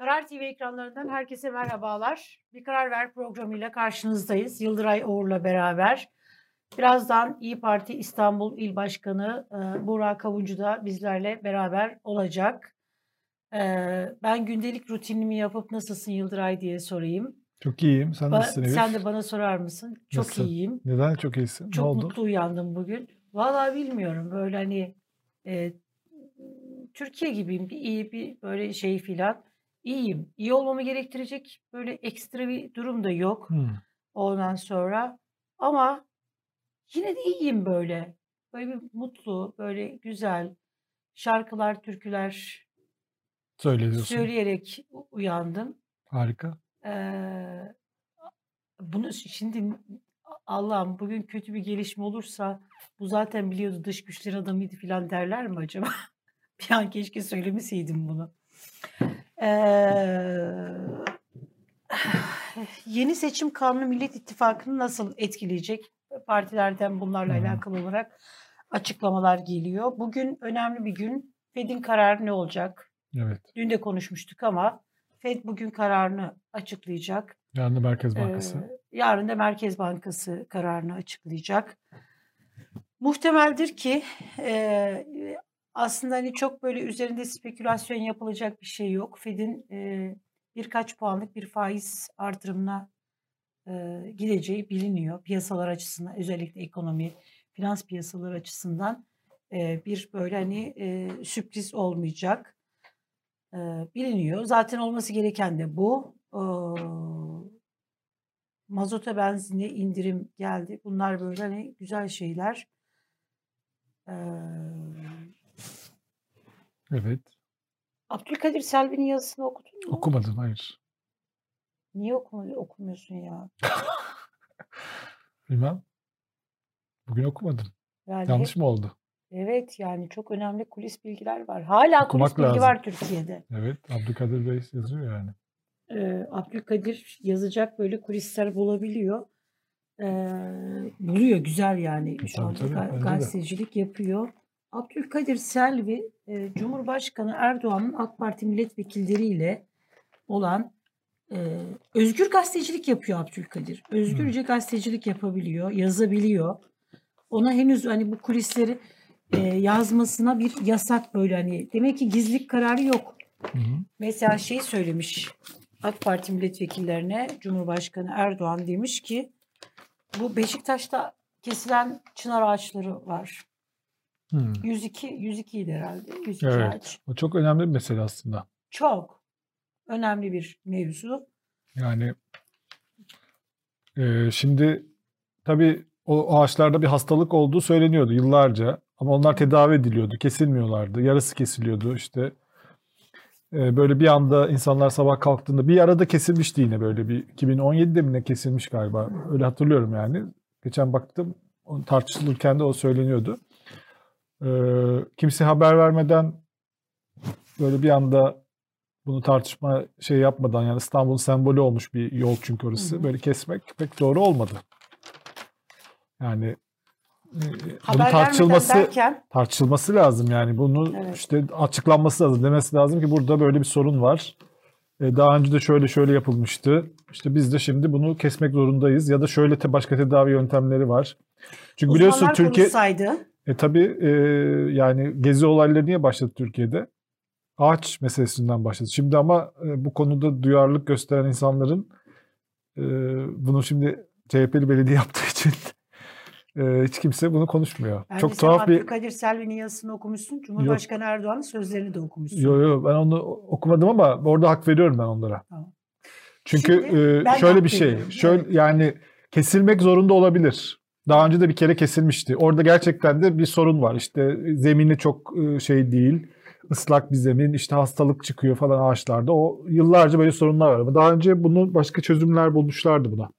Karar TV ekranlarından herkese merhabalar. Bir Karar Ver programıyla karşınızdayız. Yıldıray Oğur'la beraber. Birazdan İyi Parti İstanbul İl Başkanı e, Burak Kavuncu da bizlerle beraber olacak. E, ben gündelik rutinimi yapıp nasılsın Yıldıray diye sorayım. Çok iyiyim. Sen Ba- nasılsın Elif? sen de bana sorar mısın? Çok Nasıl? iyiyim. Neden çok iyisin? ne Çok oldu? mutlu uyandım bugün. Vallahi bilmiyorum böyle hani e, Türkiye gibiyim bir iyi bir böyle şey filan. İyiyim. İyi olmamı gerektirecek böyle ekstra bir durum da yok Hmm. ondan sonra. Ama yine de iyiyim böyle. Böyle bir mutlu, böyle güzel şarkılar, türküler Söylüyorsun. söyleyerek uyandım. Harika. Eee, bunu şimdi Allah'ım bugün kötü bir gelişme olursa bu zaten biliyordu dış güçler adamıydı falan derler mi acaba? Bir an keşke söylemeseydim bunu. Eee, yeni seçim kanunu Millet İttifakı'nı nasıl etkileyecek? Partilerden bunlarla alakalı olarak açıklamalar geliyor. Bugün önemli bir gün. Fed'in kararı ne olacak? Evet. Dün de konuşmuştuk ama Fed bugün kararını açıklayacak. Yarın da Merkez Bankası. Ee, yarın da Merkez Bankası kararını açıklayacak. Muhtemeldir ki e, aslında hani çok böyle üzerinde spekülasyon yapılacak bir şey yok. Fed'in e, birkaç puanlık bir faiz artırımına e, gideceği biliniyor. Piyasalar açısından özellikle ekonomi, finans piyasaları açısından e, bir böyle hani e, sürpriz olmayacak. E, biliniyor. Zaten olması gereken de bu. E, mazota benzine indirim geldi. Bunlar böyle hani güzel şeyler. E, Evet. Abdülkadir Selvi'nin yazısını okudun mu? Okumadım hayır. Niye okumuyorsun ya? Bilmem. Bugün okumadım. Yani Yanlış hep- mı oldu? Evet yani çok önemli kulis bilgiler var. Hala Okumak kulis bilgi lazım. var Türkiye'de. Evet. Abdülkadir Bey yazıyor yani. Ee, Abdülkadir yazacak böyle kulisler bulabiliyor. Ee, buluyor güzel yani. Şu Tabii, anda tabii, gazetecilik yapıyor. Abdülkadir Selvi, e, Cumhurbaşkanı Erdoğan'ın AK Parti milletvekilleriyle olan e, özgür gazetecilik yapıyor Abdülkadir. Özgürce gazetecilik yapabiliyor, yazabiliyor. Ona henüz hani bu kulisleri e, yazmasına bir yasak böyle hani demek ki gizlilik kararı yok. Hı hı. Mesela şey söylemiş AK Parti milletvekillerine Cumhurbaşkanı Erdoğan demiş ki bu Beşiktaş'ta kesilen çınar ağaçları var. Hmm. 102 102 idi herhalde. 102 Evet. ağaç. O çok önemli bir mesele aslında. Çok önemli bir mevzu. Yani e, şimdi tabii o ağaçlarda bir hastalık olduğu söyleniyordu yıllarca. Ama onlar tedavi ediliyordu, kesilmiyorlardı. Yarısı kesiliyordu işte. E, böyle bir anda insanlar sabah kalktığında bir arada kesilmişti yine böyle bir 2017'de mi ne kesilmiş galiba. Öyle hatırlıyorum yani. Geçen baktım tartışılırken de o söyleniyordu. E, kimse haber vermeden böyle bir anda bunu tartışma şey yapmadan yani İstanbul'un sembolü olmuş bir yol çünkü orası. Böyle kesmek pek doğru olmadı. Yani e, bunun Haber tartışılması vermeden derken tartışılması lazım yani. Bunu Evet. işte açıklanması lazım. Demesi lazım ki burada böyle bir sorun var. E, Daha önce de şöyle şöyle yapılmıştı. İşte biz de şimdi bunu kesmek zorundayız ya da şöyle te başka tedavi yöntemleri var. Çünkü biliyorsun uzmanlar Türkiye konuşsaydı e tabii e, yani gezi olayları niye başladı Türkiye'de? Ağaç meselesinden başladı. Şimdi ama e, bu konuda duyarlılık gösteren insanların e, bunu şimdi CHP'li belediye yaptığı için e, hiç kimse bunu konuşmuyor. bence Çok tuhaf bir... Abdülkadir Selvi'nin yazısını okumuşsun. Cumhurbaşkanı Erdoğan'ın sözlerini de okumuşsun. Yo yo ben onu okumadım ama orada hak veriyorum ben onlara. Tamam. Çünkü Şimdi e, şöyle bir şey. veriyorum, Şöyle evet. yani kesilmek zorunda olabilir. Daha önce de bir kere kesilmişti. Orada gerçekten de bir sorun var. İşte zemini çok e, şey değil. ıslak bir zemin, işte hastalık çıkıyor falan ağaçlarda. O yıllarca böyle sorunlar var daha önce bunun başka çözümler bulmuşlardı buna.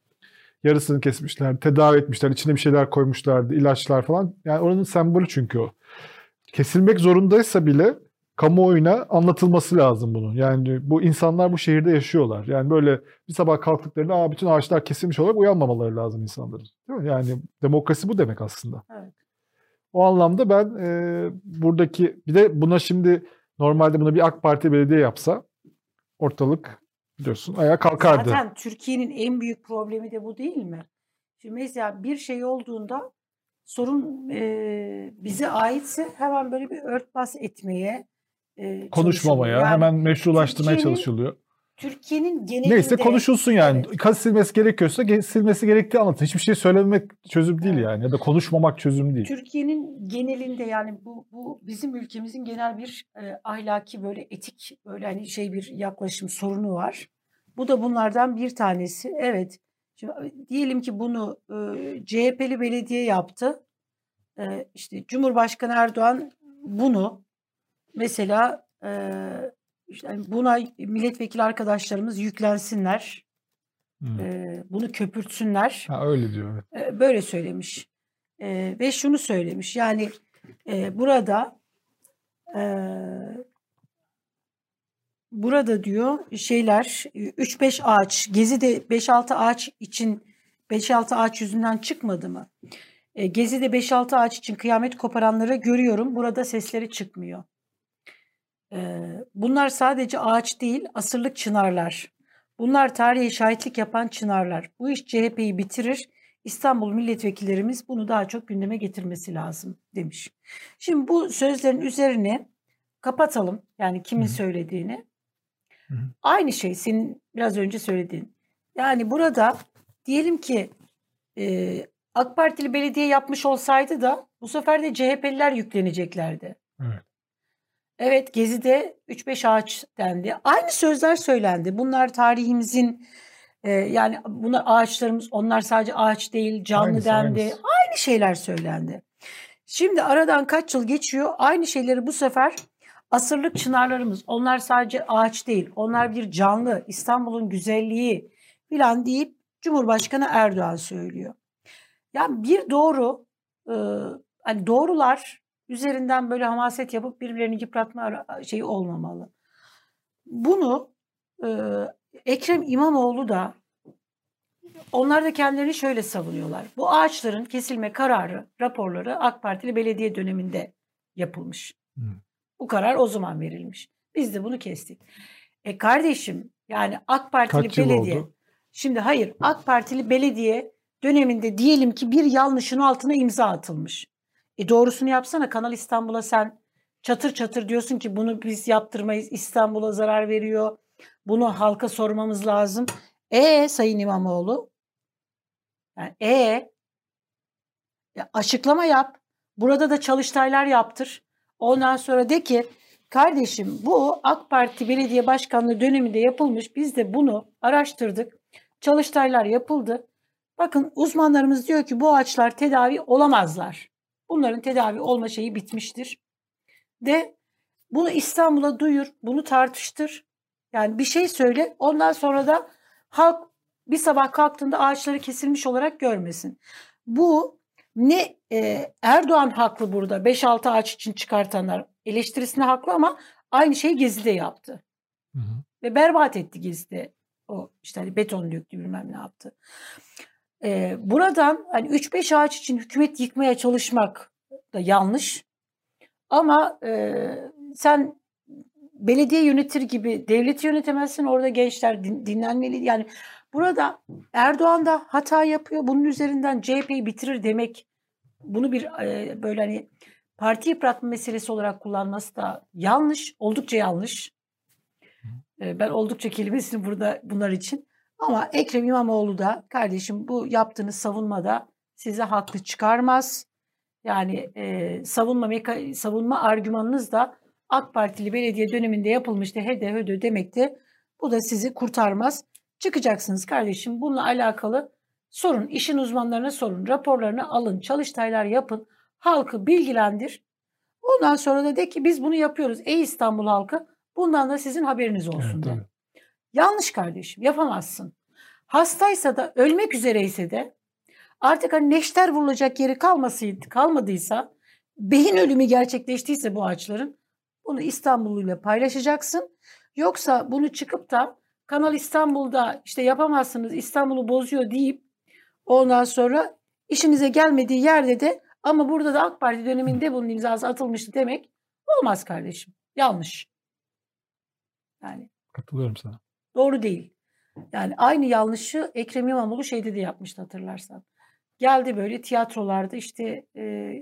Yarısını kesmişler, tedavi etmişler, içine bir şeyler koymuşlardı, ilaçlar falan. Yani oranın sembolü çünkü o. Kesilmek zorundaysa bile kamuoyuna anlatılması lazım bunun. Yani bu insanlar bu şehirde yaşıyorlar. Yani böyle bir sabah kalktıklarında Aa, bütün ağaçlar kesilmiş olarak uyanmamaları lazım insanların. Değil mi? Yani demokrasi bu demek aslında. Evet. O anlamda ben e, buradaki bir de buna şimdi normalde buna bir AK Parti belediye yapsa ortalık biliyorsun ayağa kalkardı. Zaten Türkiye'nin en büyük problemi de bu değil mi? Şimdi mesela bir şey olduğunda sorun e, bize aitse hemen böyle bir örtbas etmeye e, Konuşmamaya, yani hemen meşrulaştırmaya çalışılıyor. Türkiye'nin genelinde Neyse konuşulsun yani. Evet. Silmesi gerekiyorsa ge- silmesi gerektiği anlatın. Hiçbir şey söylememek çözüm değil Evet. yani. Ya da konuşmamak çözüm değil. Türkiye'nin genelinde yani bu bu bizim ülkemizin genel bir e, ahlaki böyle etik böyle hani şey bir yaklaşım sorunu var. Bu da bunlardan bir tanesi. Evet. Şimdi diyelim ki bunu e, CHP'li belediye yaptı. E, işte Cumhurbaşkanı Erdoğan bunu mesela e, işte hani buna milletvekili arkadaşlarımız yüklensinler. Hmm. e, bunu köpürtsünler. Ha, öyle diyor. Evet. E, böyle söylemiş. E, ve şunu söylemiş. Yani e, burada e, burada diyor şeyler 3-5 ağaç Gezi'de 5-6 ağaç için 5-6 ağaç yüzünden çıkmadı mı? E, Gezi'de 5-6 ağaç için kıyamet koparanları görüyorum. Burada sesleri çıkmıyor. Bunlar sadece ağaç değil, asırlık çınarlar. Bunlar tarihe şahitlik yapan çınarlar. Bu iş CHP'yi bitirir. İstanbul milletvekillerimiz bunu daha çok gündeme getirmesi lazım demiş. Şimdi bu sözlerin üzerine kapatalım. Yani kimin Hı hı. söylediğini. Hı hı. Aynı şey senin biraz önce söylediğin. Yani burada diyelim ki e, AK Partili belediye yapmış olsaydı da bu sefer de CHP'liler yükleneceklerdi. Evet. Evet Gezi'de 3-5 ağaç dendi. Aynı sözler söylendi. Bunlar tarihimizin e, yani bunlar ağaçlarımız onlar sadece ağaç değil canlı Aynısı, dendi. aynısı. Aynı şeyler söylendi. Şimdi aradan kaç yıl geçiyor aynı şeyleri bu sefer asırlık çınarlarımız onlar sadece ağaç değil onlar bir canlı İstanbul'un güzelliği filan deyip Cumhurbaşkanı Erdoğan söylüyor. Yani bir doğru e, hani doğrular üzerinden böyle hamaset yapıp birbirlerini yıpratma şeyi olmamalı. Bunu e, Ekrem İmamoğlu da onlar da kendilerini şöyle savunuyorlar. Bu ağaçların kesilme kararı, raporları AK Partili belediye döneminde yapılmış. Hı. Bu karar o zaman verilmiş. Biz de bunu kestik. E kardeşim yani AK Partili Kaç belediye. oldu? Şimdi hayır AK Partili belediye döneminde diyelim ki bir yanlışın altına imza atılmış. E doğrusunu yapsana Kanal İstanbul'a sen çatır çatır diyorsun ki bunu biz yaptırmayız. İstanbul'a zarar veriyor. Bunu halka sormamız lazım. E Sayın İmamoğlu yani e ya açıklama yap. Burada da çalıştaylar yaptır. Ondan sonra de ki kardeşim bu AK Parti belediye başkanlığı döneminde yapılmış. Biz de bunu araştırdık. Çalıştaylar yapıldı. Bakın uzmanlarımız diyor ki bu ağaçlar tedavi olamazlar. Bunların tedavi olma şeyi bitmiştir. De bunu İstanbul'a duyur, bunu tartıştır. Yani bir şey söyle. Ondan sonra da halk bir sabah kalktığında ağaçları kesilmiş olarak görmesin. Bu ne e, Erdoğan haklı burada 5-6 ağaç için çıkartanlar eleştirisine haklı ama aynı şeyi Gezi'de yaptı. Hı hı. Ve berbat etti Gezi'de. O işte hani beton döktü bilmem ne yaptı. E, buradan hani 3-5 ağaç için hükümet yıkmaya çalışmak da yanlış. Ama e, sen belediye yönetir gibi devleti yönetemezsin. Orada gençler din- dinlenmeli. Yani burada Erdoğan da hata yapıyor. Bunun üzerinden CHP'yi bitirir demek bunu bir e, böyle hani parti yıpratma meselesi olarak kullanması da yanlış. Oldukça yanlış. E, ben oldukça kelimesini burada bunlar için. Ama Ekrem İmamoğlu da kardeşim bu yaptığınız savunmada size haklı çıkarmaz. Yani e, savunma meka- savunma argümanınız da AK Partili belediye döneminde yapılmıştı hede hödö demekti. Bu da sizi kurtarmaz. Çıkacaksınız kardeşim bununla alakalı sorun, işin uzmanlarına sorun, raporlarını alın, çalıştaylar yapın, halkı bilgilendir. Ondan sonra da de ki biz bunu yapıyoruz. Ey İstanbul halkı bundan da sizin haberiniz olsun Evet, de. Yanlış kardeşim yapamazsın. Hastaysa da ölmek üzereyse de artık hani neşter vurulacak yeri kalmasıydı, kalmadıysa beyin ölümü gerçekleştiyse bu ağaçların bunu İstanbul'uyla paylaşacaksın. Yoksa bunu çıkıp da Kanal İstanbul'da işte yapamazsınız İstanbul'u bozuyor deyip ondan sonra işinize gelmediği yerde de ama burada da AK Parti döneminde bunun imzası atılmıştı demek olmaz kardeşim. Yanlış. Yani Katılıyorum sana. Doğru değil. Yani aynı yanlışı Ekrem İmamoğlu şeyde de yapmıştı hatırlarsan. Geldi böyle tiyatrolarda işte e,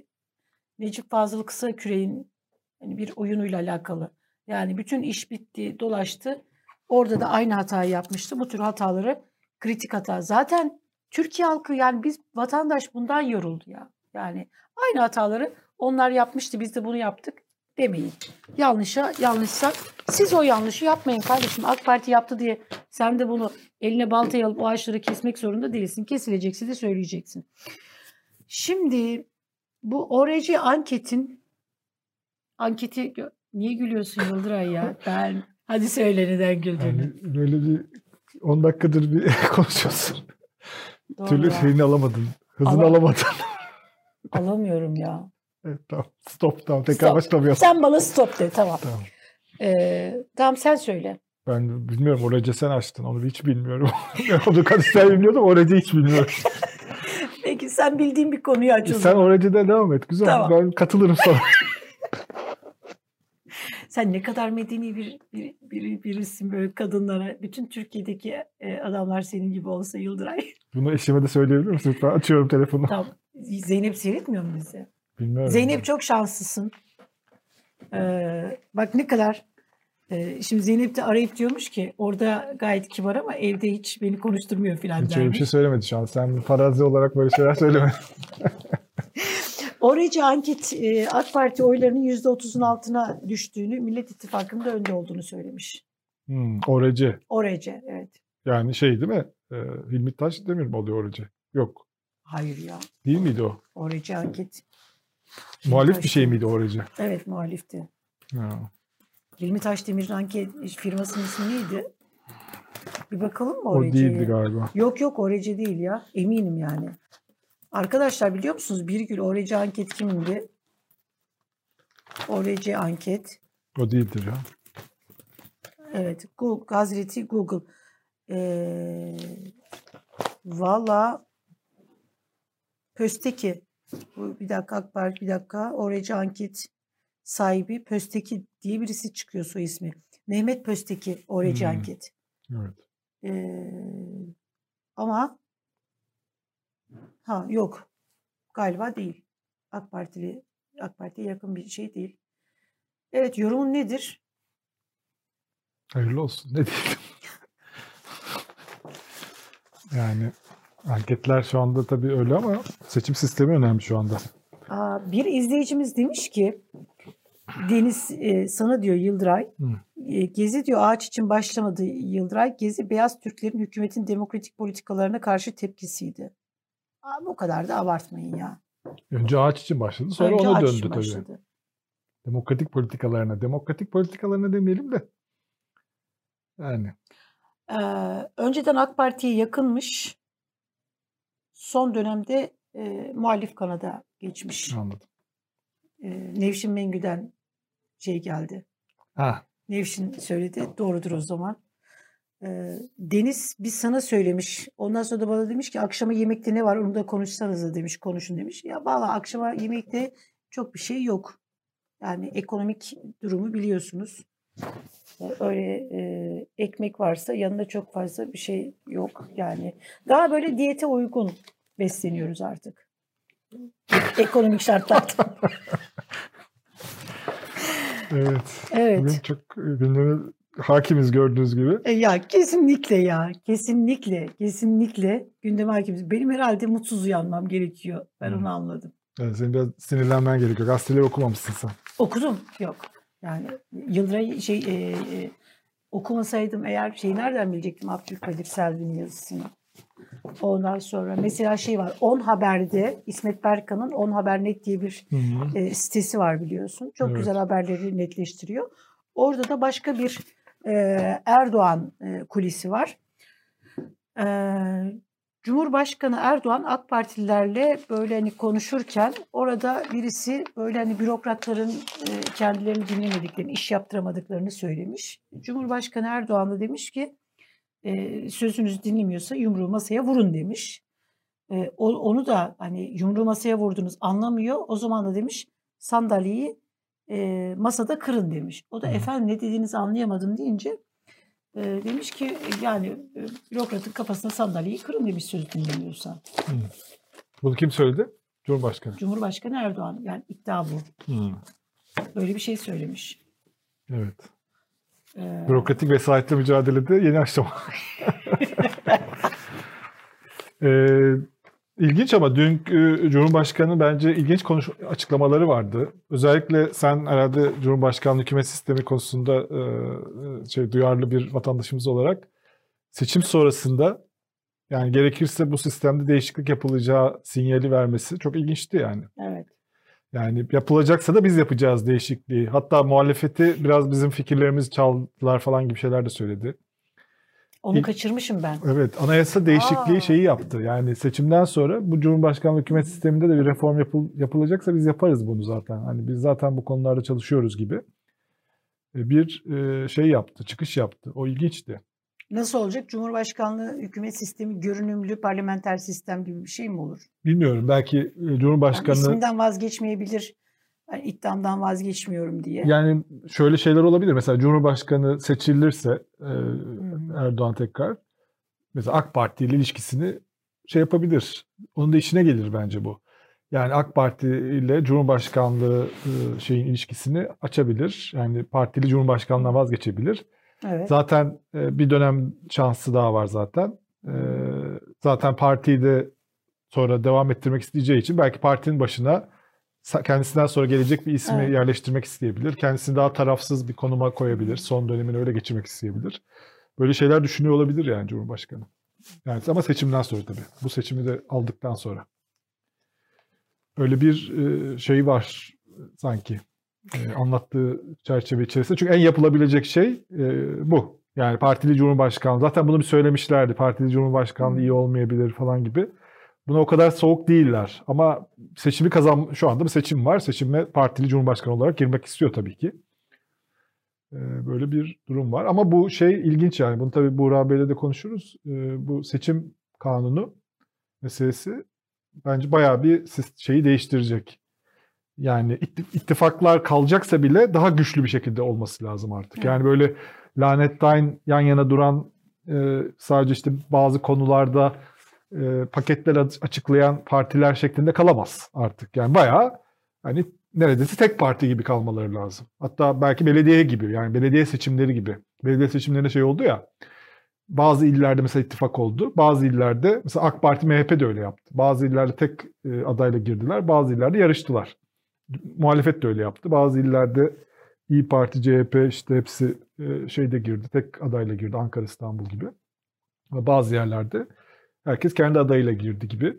Necip Fazıl Kısaküre'nin hani bir oyunuyla alakalı. Yani bütün iş bitti, dolaştı. Orada da aynı hatayı yapmıştı. Bu tür hataları kritik hata. Zaten Türkiye halkı yani biz vatandaş bundan yoruldu ya. Yani aynı hataları onlar yapmıştı biz de bunu yaptık demeyin. Yanlışa yanlışsa siz o yanlışı yapmayın kardeşim. AK Parti yaptı diye sen de bunu eline baltayı alıp o ağaçları kesmek zorunda değilsin. Kesilecekse de söyleyeceksin. Şimdi bu ORC anketin anketi niye gülüyorsun Yıldıray ya? Ben hadi söyle neden güldüğünü. Yani böyle bir 10 dakikadır bir konuşuyorsun. Doğru Türlü ya. şeyini alamadın. Hızını Ama- alamadın. Alamıyorum ya. Evet, tamam. Stop tamam. Tekrar Stop. başlamıyorsun. Sen bana stop de tamam. Tamam. Ee, tamam sen söyle. Ben bilmiyorum. Oracı sen açtın. Onu hiç bilmiyorum. Onu kadar bilmiyordum. Oracı hiç bilmiyorum. Peki sen bildiğin bir konuyu aç sen oracıda devam et. Güzel. Tamam. Ben katılırım sana. Sen ne kadar medeni bir, bir, bir, birisin böyle kadınlara. Bütün Türkiye'deki e, adamlar senin gibi olsa Yıldıray. Bunu eşime de söyleyebilir misin? lütfen? açıyorum telefonu. tamam. Zeynep seyretmiyor mu bizi? Bilmiyorum. Zeynep çok şanslısın. Ee, bak ne kadar. Ee, şimdi Zeynep de arayıp diyormuş ki orada gayet kibar ama evde hiç beni konuşturmuyor filan Hiç öyle bir şey söylemedi şu an. Sen farazi olarak böyle şeyler söyleme. Oracı anket e, AK Parti oylarının %30'un altına düştüğünü, Millet İttifakı'nın da önde olduğunu söylemiş. Hmm, oracı. Oracı evet. Yani şey değil mi? Ee, Hilmi Taş Demir mi oluyor oracı? Yok. Hayır ya. Değil miydi o? Oracı anket. Muhalif Taş bir şey miydi oracı? Evet muhalifti. Ha. Hilmi Taşdemir'in anket firmasının ismi neydi? Bir bakalım mı O Oracı'ya? değildi galiba. Yok yok Oracı değil ya. Eminim yani. Arkadaşlar biliyor musunuz? Birgül Oracı anket kimindi? Oracı anket. O değildir ya. Evet. Google, Hazreti Google. Ee, Valla Pösteki. Bir dakika AK Parti bir dakika. Oracı anket sahibi Pösteki diye birisi çıkıyor soy ismi. Mehmet Pösteki Oracı Hmm. anket. Evet. Ee, ama ha yok. Galiba değil. AK Partili AK Parti'ye yakın bir şey değil. Evet yorumun nedir? Hayırlı olsun. Ne diyeyim? yani anketler şu anda tabii öyle ama seçim sistemi önemli şu anda. Aa, bir izleyicimiz demiş ki Deniz e, sana diyor Yıldıray e, Gezi diyor ağaç için başlamadı Yıldıray. Gezi beyaz Türklerin hükümetin demokratik politikalarına karşı tepkisiydi. Aa, bu kadar da abartmayın ya. Önce ağaç için başladı sonra Önce ona ağaç döndü için tabii. başladı. Demokratik politikalarına. Demokratik politikalarına demeyelim de. Yani Ee, önceden AK Parti'ye yakınmış. Son dönemde e, muhalif kanada geçmiş. anladım. E, Nevşin Mengü'den şey geldi. Ha, Nevşin söyledi. Doğrudur o zaman. Ee, Deniz biz sana söylemiş. Ondan sonra da bana demiş ki akşama yemekte ne var onu da konuşsanız da demiş. Konuşun demiş. Ya valla akşama yemekte çok bir şey yok. Yani ekonomik durumu biliyorsunuz. Öyle e, ekmek varsa yanında çok fazla bir şey yok. Yani daha böyle diyete uygun besleniyoruz artık. Ekonomik şartlarda. evet. Evet. Bugün çok e, gündeme hakimiz gördüğünüz gibi. E, Ya kesinlikle ya. Kesinlikle. Kesinlikle gündeme hakimiz. Benim herhalde mutsuz uyanmam gerekiyor. Ben Hı. onu anladım. Yani senin biraz sinirlenmen gerekiyor. Gazeteleri okumamışsın sen. Okudum. Yok. Yani Yıldıray şey e, e, okumasaydım eğer şey nereden bilecektim Abdülkadir Selvi'nin yazısını. Ondan sonra mesela şey var 10 Haber'de İsmet Berkan'ın 10 Haber Net diye bir Hı hı. e, sitesi var biliyorsun. Çok Evet. güzel haberleri netleştiriyor. Orada da başka bir e, Erdoğan e, kulisi var. E, Cumhurbaşkanı Erdoğan AK Partililerle böyle hani konuşurken orada birisi böyle hani bürokratların e, kendilerini dinlemediklerini, iş yaptıramadıklarını söylemiş. Cumhurbaşkanı Erdoğan da demiş ki e, sözünüzü dinlemiyorsa yumruğu masaya vurun demiş. E, onu da hani yumruğu masaya vurdunuz anlamıyor. O zaman da demiş sandalyeyi masada kırın demiş. O da efendim ne dediğinizi anlayamadım deyince e, demiş ki yani e, bürokratın kafasına sandalyeyi kırın demiş söz dinlemiyorsa. Bunu kim söyledi? Cumhurbaşkanı. Cumhurbaşkanı Erdoğan yani iddia bu. Hmm. Böyle bir şey söylemiş. Evet. Ee, Bürokratik vesayetle mücadelede yeni aşama. ee, ilginç ama dün e, Cumhurbaşkanı bence ilginç konuş açıklamaları vardı. Özellikle sen herhalde Cumhurbaşkanlığı hükümet sistemi konusunda e, şey duyarlı bir vatandaşımız olarak seçim sonrasında yani gerekirse bu sistemde değişiklik yapılacağı sinyali vermesi çok ilginçti yani. evet. Yani yapılacaksa da biz yapacağız değişikliği. Hatta muhalefeti biraz bizim fikirlerimizi çaldılar falan gibi şeyler de söyledi. Onu kaçırmışım ben. Evet, anayasa değişikliği Aa. şeyi yaptı. Yani seçimden sonra bu Cumhurbaşkanlığı hükümet sisteminde de bir reform yapıl- yapılacaksa biz yaparız bunu zaten. Hani biz zaten bu konularda çalışıyoruz gibi E, bir e, şey yaptı, çıkış yaptı. O ilginçti. Nasıl olacak? Cumhurbaşkanlığı hükümet sistemi görünümlü parlamenter sistem gibi bir şey mi olur? Bilmiyorum belki e, Yani Cumhurbaşkanı isminden vazgeçmeyebilir. Yani iddiamdan vazgeçmiyorum diye. yani şöyle şeyler olabilir. Mesela Cumhurbaşkanı seçilirse e, hı. Erdoğan tekrar mesela AK Parti ile ilişkisini şey yapabilir. Onun da işine gelir bence bu. Yani AK Parti ile Cumhurbaşkanlığı e, şeyin ilişkisini açabilir. Yani partili Cumhurbaşkanlığına vazgeçebilir. Evet. Zaten e, bir dönem şansı daha var zaten. E, zaten partiyi de sonra devam ettirmek isteyeceği için belki partinin başına kendisinden sonra gelecek bir ismi Evet. yerleştirmek isteyebilir. Kendisini daha tarafsız bir konuma koyabilir. Son dönemini öyle geçirmek isteyebilir. Böyle şeyler düşünüyor olabilir yani Cumhurbaşkanı. Yani ama seçimden sonra tabii. Bu seçimi de aldıktan sonra. Öyle bir e, şey var sanki e, anlattığı çerçeve içerisinde. Çünkü en yapılabilecek şey e, bu. Yani partili cumhurbaşkanlığı. Zaten bunu bir söylemişlerdi. Partili cumhurbaşkanlığı iyi olmayabilir falan gibi. Buna o kadar soğuk değiller. Ama seçimi kazan şu anda bir seçim var. Seçime partili cumhurbaşkanı olarak girmek istiyor tabii ki. Böyle bir durum var. Ama bu şey ilginç yani. Bunu tabii Buğra Bey'le de konuşuruz. Bu seçim kanunu meselesi bence bayağı bir şeyi değiştirecek. Yani itti- ittifaklar kalacaksa bile daha güçlü bir şekilde olması lazım artık. Evet. Yani böyle lanetlein yan yana duran sadece işte bazı konularda paketler aç- açıklayan partiler şeklinde kalamaz artık. Yani bayağı hani neredeyse tek parti gibi kalmaları lazım. Hatta belki belediye gibi yani belediye seçimleri gibi. Belediye seçimlerinde şey oldu ya bazı illerde mesela ittifak oldu. Bazı illerde mesela AK Parti MHP de öyle yaptı. Bazı illerde tek e, adayla girdiler. Bazı illerde yarıştılar. Muhalefet de öyle yaptı. Bazı illerde İyi Parti, CHP işte hepsi e, şeyde girdi. Tek adayla girdi. Ankara, İstanbul gibi. Ama bazı yerlerde herkes kendi adayıyla girdi gibi.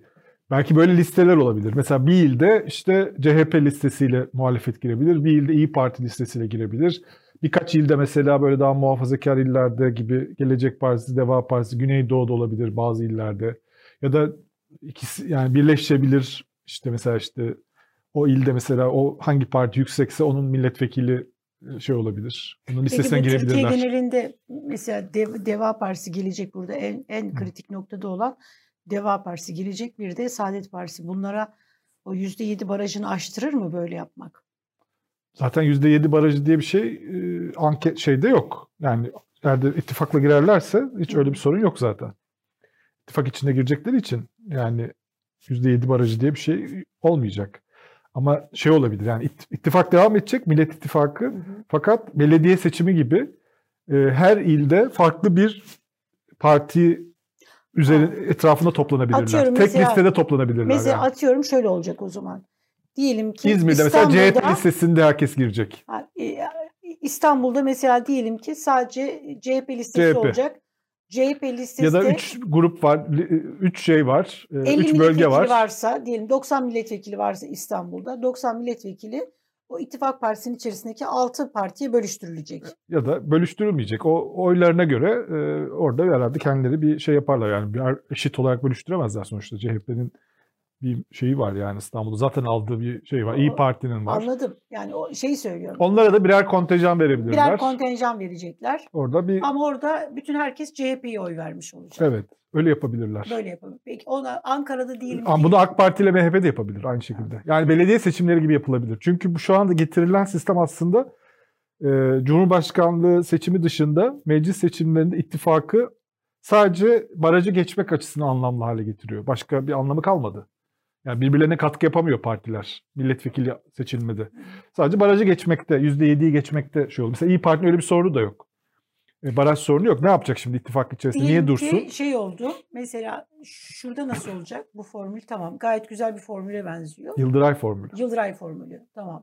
Belki böyle listeler olabilir. Mesela bir ilde işte CHP listesiyle muhalefet girebilir. Bir ilde İyi Parti listesiyle girebilir. Birkaç ilde mesela böyle daha muhafazakar illerde gibi Gelecek Partisi, Deva Partisi, Güneydoğu'da olabilir bazı illerde. Ya da ikisi yani birleşebilir. İşte mesela işte o ilde mesela o hangi parti yüksekse onun milletvekili e, şey olabilir. Onun Peki listesine Türkiye girebilirler. genelinde mesela Dev- Deva Partisi gelecek burada en, en kritik noktada olan Deva Partisi gelecek bir de Saadet Partisi. Bunlara o %7 barajını aştırır mı böyle yapmak? Zaten %7 barajı diye bir şey e, anket şeyde yok. Yani eğer de ittifakla girerlerse hiç öyle bir sorun yok zaten. İttifak içinde girecekleri için yani %7 barajı diye bir şey olmayacak. Ama şey olabilir yani it- ittifak devam edecek Millet İttifakı fakat belediye seçimi gibi e, her ilde farklı bir parti üzeri etrafında toplanabilirler. Atıyorum Tek mesela- listede toplanabilirler. Mesela yani. atıyorum şöyle olacak o zaman. Diyelim ki İzmir'de mesela CHP İstanbul'da- listesinde herkes girecek. E, İstanbul'da mesela diyelim ki sadece CHP listesi CHP. olacak. CHP listesi Ya da de 3 grup var, 3 şey var, 50 3 bölge milletvekili var. varsa diyelim 90 milletvekili varsa İstanbul'da 90 milletvekili o ittifak partisinin içerisindeki 6 partiye bölüştürülecek. Ya da bölüştürülmeyecek. O oylarına göre e, orada herhalde kendileri bir şey yaparlar. Yani bir eşit olarak bölüştüremezler sonuçta. CHP'nin bir şeyi var yani İstanbul'da. Zaten aldığı bir şey var. İyi O- Parti'nin var. Anladım. Yani o şeyi söylüyorum. Onlara da birer kontenjan verebilirler. Birer kontenjan verecekler. Orada bir Ama orada bütün herkes CHP'ye oy vermiş olacak. evet öyle yapabilirler. Böyle yapalım. Peki ona Ankara'da diyelim Ama ki bunu AK Parti ile MHP de yapabilir aynı şekilde. Yani belediye seçimleri gibi yapılabilir. Çünkü bu şu anda getirilen sistem aslında e, Cumhurbaşkanlığı seçimi dışında meclis seçimlerinde ittifakı sadece barajı geçmek açısından anlamlı hale getiriyor. Başka bir anlamı kalmadı. Yani birbirlerine katkı yapamıyor partiler milletvekili seçilmede. Sadece barajı geçmekte, %7'yi geçmekte şey oldu. Mesela İyi Parti'nin öyle bir sorunu da yok. E, baraj sorunu yok. Ne yapacak şimdi ittifak içerisinde? Niye dursun? Ki şey oldu. Mesela şurada nasıl olacak? Bu formül tamam. Gayet güzel bir formüle benziyor. Yıldıray formülü. Yıldıray formülü. Tamam.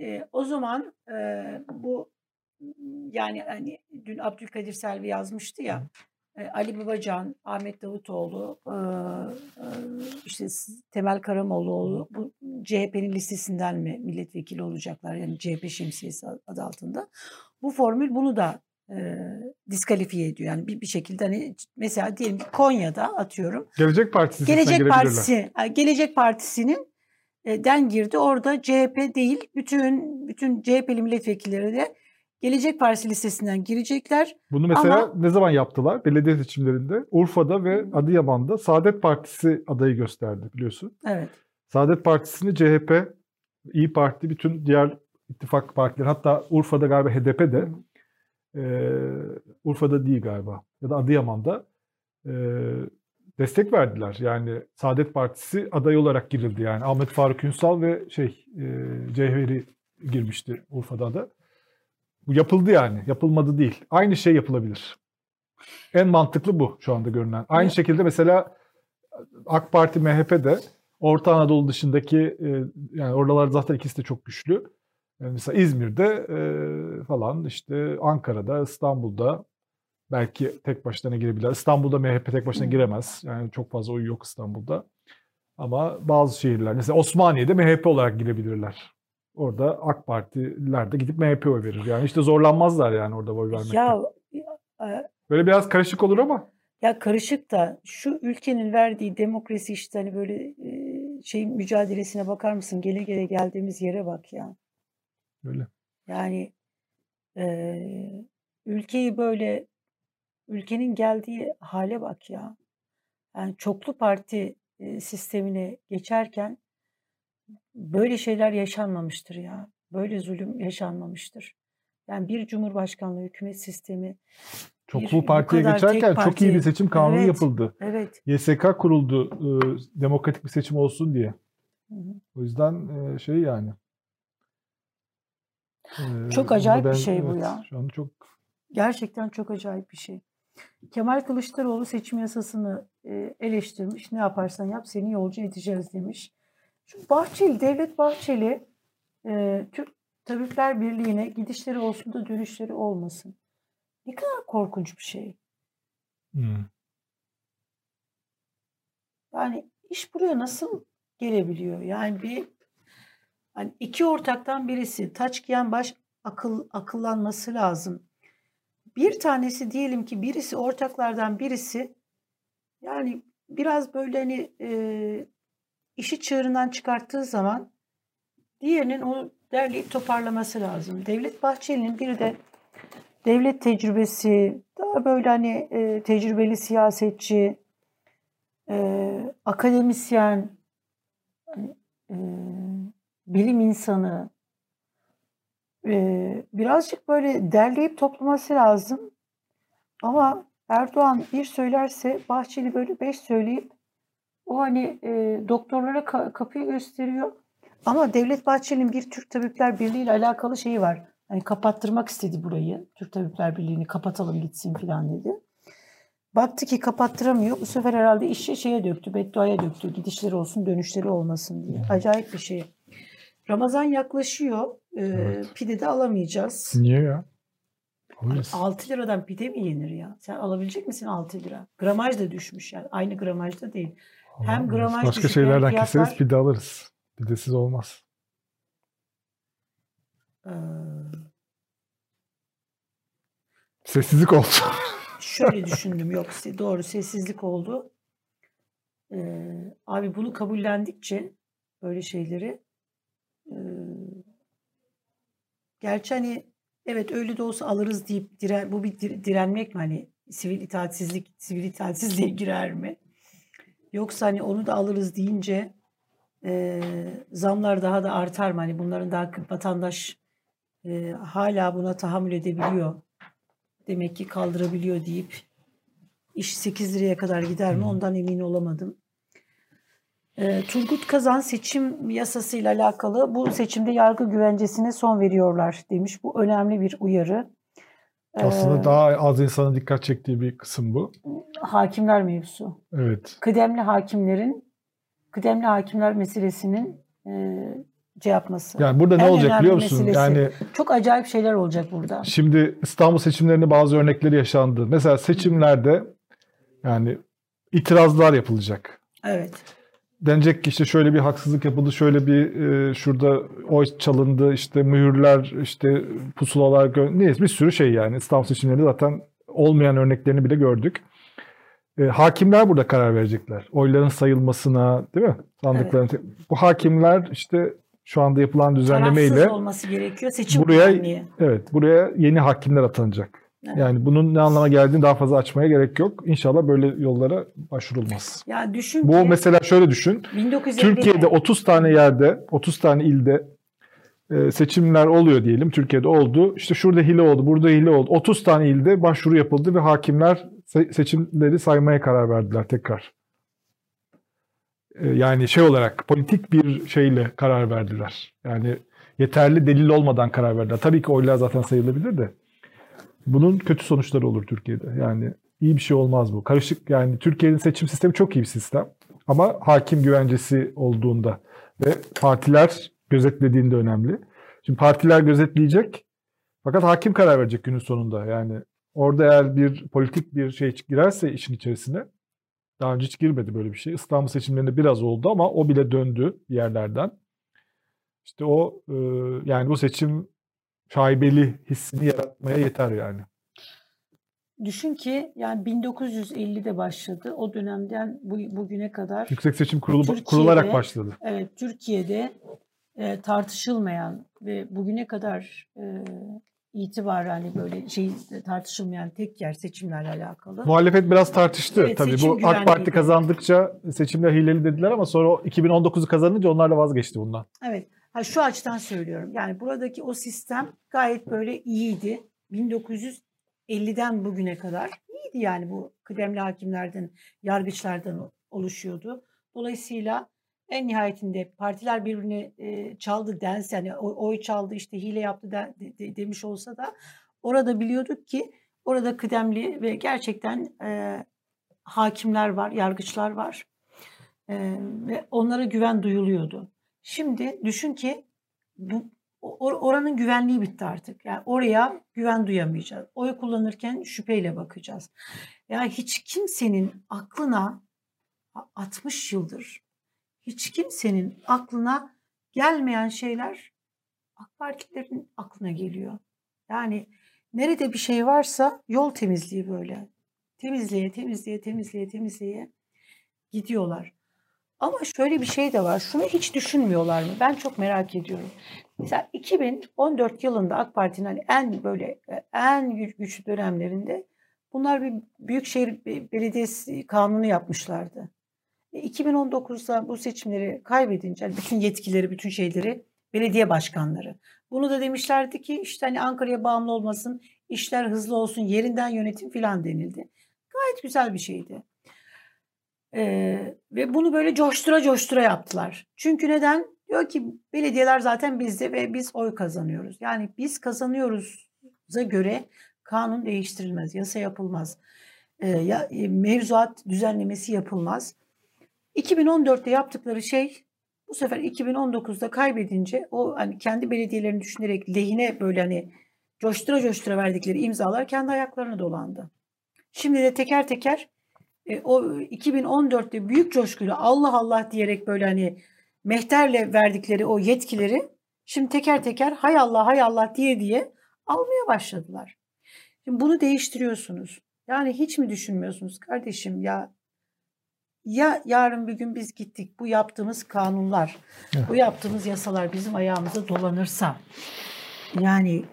E, o zaman e, bu yani hani dün Abdülkadir Selvi yazmıştı ya. E, Ali Babacan, Ahmet Davutoğlu, e, e, işte Temel Karamollaoğlu bu CHP'nin listesinden mi milletvekili olacaklar? Yani CHP şemsiyesi adı altında. Bu formül bunu da e, diskalifiye ediyor. Yani bir, bir şekilde hani mesela diyelim ki Konya'da atıyorum. Gelecek Partisi Gelecek Partisi Gelecek Partisi'nin den girdi. Orada CHP değil bütün bütün CHP'li milletvekilleri de Gelecek Partisi listesinden girecekler. Bunu mesela Ama, ne zaman yaptılar? Belediye seçimlerinde Urfa'da ve Adıyaman'da Saadet Partisi adayı gösterdi biliyorsun. Evet. Saadet Partisi'ni CHP, İyi Parti, bütün diğer ittifak partileri hatta Urfa'da galiba HDP de e, Urfa'da değil galiba ya da Adıyaman'da e, destek verdiler. Yani Saadet Partisi aday olarak girildi yani. Ahmet Faruk Ünsal ve şey e, Cevheri girmişti Urfa'da da. Bu yapıldı yani. Yapılmadı değil. Aynı şey yapılabilir. En mantıklı bu şu anda görünen. Aynı evet. şekilde mesela AK Parti, MHP de Orta Anadolu dışındaki e, yani oralar zaten ikisi de çok güçlü. Yani mesela İzmir'de e, falan işte Ankara'da, İstanbul'da belki tek başına girebilirler. İstanbul'da MHP tek başına giremez. Yani çok fazla oyu yok İstanbul'da. Ama bazı şehirler mesela Osmaniye'de MHP olarak girebilirler. Orada AK Partiler de gidip MHP oy verir. Yani işte zorlanmazlar yani orada oy vermekte. Ya, e, Böyle biraz karışık olur ama. Ya karışık da şu ülkenin verdiği demokrasi işte hani böyle e, şey mücadelesine bakar mısın? Gele gele geldiğimiz yere bak ya. Öyle. Yani e, ülkeyi böyle ülkenin geldiği hale bak ya. Yani çoklu parti e, sistemine geçerken böyle şeyler yaşanmamıştır ya. Böyle zulüm yaşanmamıştır. Yani bir cumhurbaşkanlığı hükümet sistemi Çoklu partiye geçerken parti, çok iyi bir seçim kanunu evet, yapıldı. Evet. YSK kuruldu e, demokratik bir seçim olsun diye. Hı hı. O yüzden e, şey yani. E, çok acayip ben, bir şey evet, bu ya. Şu anda çok gerçekten çok acayip bir şey. Kemal Kılıçdaroğlu seçim yasasını e, eleştirmiş. Ne yaparsan yap seni yolcu edeceğiz demiş. Şu Bahçeli, Devlet Bahçeli e, Türk Tabipler Birliği'ne gidişleri olsun da dönüşleri olmasın. Ne kadar korkunç bir şey. Hmm. Yani iş buraya nasıl gelebiliyor? Yani bir hani iki ortaktan birisi taç giyen baş akıl akıllanması lazım. Bir tanesi diyelim ki birisi ortaklardan birisi yani biraz böyle hani e, işi çığırından çıkarttığı zaman diğerinin onu derleyip toparlaması lazım. Devlet Bahçeli'nin bir de devlet tecrübesi, daha böyle hani e, tecrübeli siyasetçi, e, akademisyen, hani, e, bilim insanı, e, birazcık böyle derleyip toplaması lazım. Ama Erdoğan bir söylerse Bahçeli böyle beş söyleyip o hani e, doktorlara ka- kapıyı gösteriyor. Ama Devlet Bahçeli'nin bir Türk Tabipler Birliği ile alakalı şeyi var. Hani kapattırmak istedi burayı. Türk Tabipler Birliği'ni kapatalım gitsin falan dedi. Baktı ki kapattıramıyor. Bu sefer herhalde işi şeye döktü, bedduaya döktü. Gidişleri olsun, dönüşleri olmasın diye. Acayip bir şey. Ramazan yaklaşıyor. Ee, evet. Pide de alamayacağız. Niye ya? Alırız. 6 liradan pide mi yenir ya? Sen alabilecek misin 6 lira? Gramaj da düşmüş yani. Aynı gramajda değil. Hem gramaj Başka şeylerden fiyatlar... keseriz pide alırız. Pidesiz olmaz. Ee... Sessizlik oldu. Şöyle düşündüm. Yok doğru sessizlik oldu. Ee, abi bunu kabullendikçe böyle şeyleri e, gerçi hani evet öyle de olsa alırız deyip diren, bu bir direnmek mi hani sivil itaatsizlik sivil itaatsizliğe girer mi? Yoksa hani onu da alırız deyince e, zamlar daha da artar mı? Hani bunların daha vatandaş e, hala buna tahammül edebiliyor. Demek ki kaldırabiliyor deyip iş 8 liraya kadar gider mi ondan emin olamadım. E, Turgut Kazan seçim yasasıyla alakalı bu seçimde yargı güvencesine son veriyorlar demiş. Bu önemli bir uyarı. Aslında ee, daha az insanın dikkat çektiği bir kısım bu. Hakimler mevzusu. Evet. Kıdemli hakimlerin, kıdemli hakimler meselesinin e, yapması. Yani burada ne en olacak biliyor musun? Meselesi. Yani çok acayip şeyler olacak burada. Şimdi İstanbul seçimlerinde bazı örnekleri yaşandı. Mesela seçimlerde yani itirazlar yapılacak. Evet denecek ki işte şöyle bir haksızlık yapıldı, şöyle bir e, şurada oy çalındı, işte mühürler, işte pusulalar, neyse bir sürü şey yani. İstanbul seçimlerinde zaten olmayan örneklerini bile gördük. E, hakimler burada karar verecekler. Oyların sayılmasına, değil mi? Sandıkların. Evet. Bu hakimler işte şu anda yapılan düzenlemeyle Tarafsız olması gerekiyor. Seçim buraya, Evet, buraya yeni hakimler atanacak. Yani bunun ne anlama geldiğini daha fazla açmaya gerek yok. İnşallah böyle yollara başvurulmaz. Ya düşün Bu ki, mesela şöyle düşün. 1950'de. Türkiye'de 30 tane yerde, 30 tane ilde e, seçimler oluyor diyelim. Türkiye'de oldu. İşte şurada hile oldu, burada hile oldu. 30 tane ilde başvuru yapıldı ve hakimler seçimleri saymaya karar verdiler tekrar. E, yani şey olarak politik bir şeyle karar verdiler. Yani yeterli delil olmadan karar verdiler. Tabii ki oylar zaten sayılabilir de. Bunun kötü sonuçları olur Türkiye'de. Yani iyi bir şey olmaz bu. Karışık yani Türkiye'nin seçim sistemi çok iyi bir sistem. Ama hakim güvencesi olduğunda ve partiler gözetlediğinde önemli. Şimdi partiler gözetleyecek fakat hakim karar verecek günün sonunda. Yani orada eğer bir politik bir şey girerse işin içerisine daha önce hiç girmedi böyle bir şey. İstanbul seçimlerinde biraz oldu ama o bile döndü yerlerden. İşte o yani bu seçim şaibeli hissini yaratmaya yeter yani. Düşün ki yani 1950'de başladı. O dönemden bu, bugüne kadar Yüksek Seçim Kurulu kurularak başladı. Evet, Türkiye'de e, tartışılmayan ve bugüne kadar e, itibar hani böyle şey tartışılmayan tek yer seçimlerle alakalı. Muhalefet biraz tartıştı evet, tabii. Bu AK Parti kazandıkça seçimler hileli dediler ama sonra 2019'u kazanınca onlar da vazgeçti bundan. Evet. Ha, şu açıdan söylüyorum. Yani buradaki o sistem gayet böyle iyiydi. 1950'den bugüne kadar iyiydi yani bu kıdemli hakimlerden, yargıçlardan oluşuyordu. Dolayısıyla en nihayetinde partiler birbirine e, çaldı dense yani oy çaldı işte hile yaptı de, de, demiş olsa da orada biliyorduk ki orada kıdemli ve gerçekten e, hakimler var, yargıçlar var e, ve onlara güven duyuluyordu. Şimdi düşün ki bu oranın güvenliği bitti artık. Yani oraya güven duyamayacağız. Oy kullanırken şüpheyle bakacağız. Yani hiç kimsenin aklına 60 yıldır hiç kimsenin aklına gelmeyen şeyler AK Partililerin aklına geliyor. Yani nerede bir şey varsa yol temizliği böyle. Temizliğe, temizliğe, temizliğe, temizliğe gidiyorlar. Ama şöyle bir şey de var. Şunu hiç düşünmüyorlar mı? Ben çok merak ediyorum. Mesela 2014 yılında AK Parti'nin hani en böyle en güçlü dönemlerinde bunlar bir büyükşehir belediyesi kanunu yapmışlardı. 2019'da e, bu seçimleri kaybedince hani bütün yetkileri, bütün şeyleri belediye başkanları. Bunu da demişlerdi ki işte hani Ankara'ya bağımlı olmasın, işler hızlı olsun, yerinden yönetim filan denildi. Gayet güzel bir şeydi. Ee, ve bunu böyle coştura coştura yaptılar. Çünkü neden? Diyor ki belediyeler zaten bizde ve biz oy kazanıyoruz. Yani biz kazanıyoruz'a göre kanun değiştirilmez, yasa yapılmaz, ee, ya, e, mevzuat düzenlemesi yapılmaz. 2014'te yaptıkları şey bu sefer 2019'da kaybedince o hani kendi belediyelerini düşünerek lehine böyle hani coştura coştura verdikleri imzalar kendi ayaklarına dolandı. Şimdi de teker teker e, o 2014'te büyük coşkuyla Allah Allah diyerek böyle hani mehterle verdikleri o yetkileri şimdi teker teker hay Allah hay Allah diye diye almaya başladılar. Şimdi bunu değiştiriyorsunuz. Yani hiç mi düşünmüyorsunuz kardeşim ya ya yarın bir gün biz gittik bu yaptığımız kanunlar, bu yaptığımız yasalar bizim ayağımıza dolanırsa yani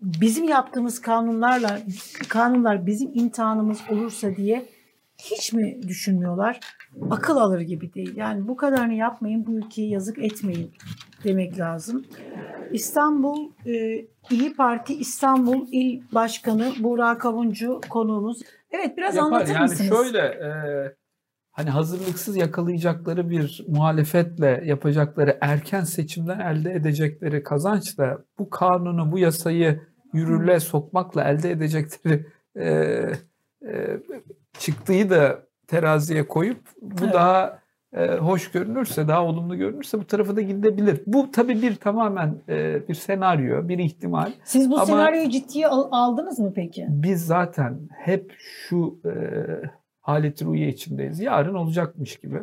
bizim yaptığımız kanunlarla kanunlar bizim imtihanımız olursa diye hiç mi düşünmüyorlar? Akıl alır gibi değil. Yani bu kadarını yapmayın, bu ülkeye yazık etmeyin. demek lazım. İstanbul e, İyi Parti İstanbul İl Başkanı Burak Kavuncu konuğumuz. Evet biraz Yapar. anlatır yani mısınız? şöyle e, hani hazırlıksız yakalayacakları bir muhalefetle yapacakları erken seçimden elde edecekleri kazançla bu kanunu bu yasayı yürürlüğe sokmakla elde edecekleri e, e, çıktığı da teraziye koyup bu Evet. daha e, hoş görünürse, daha olumlu görünürse bu tarafa da gidebilir. Bu tabii bir tamamen e, bir senaryo, bir ihtimal. Siz bu Ama- senaryoyu ciddiye al- aldınız mı peki? Biz zaten hep şu e, halet ruhiye içindeyiz. Yarın olacakmış gibi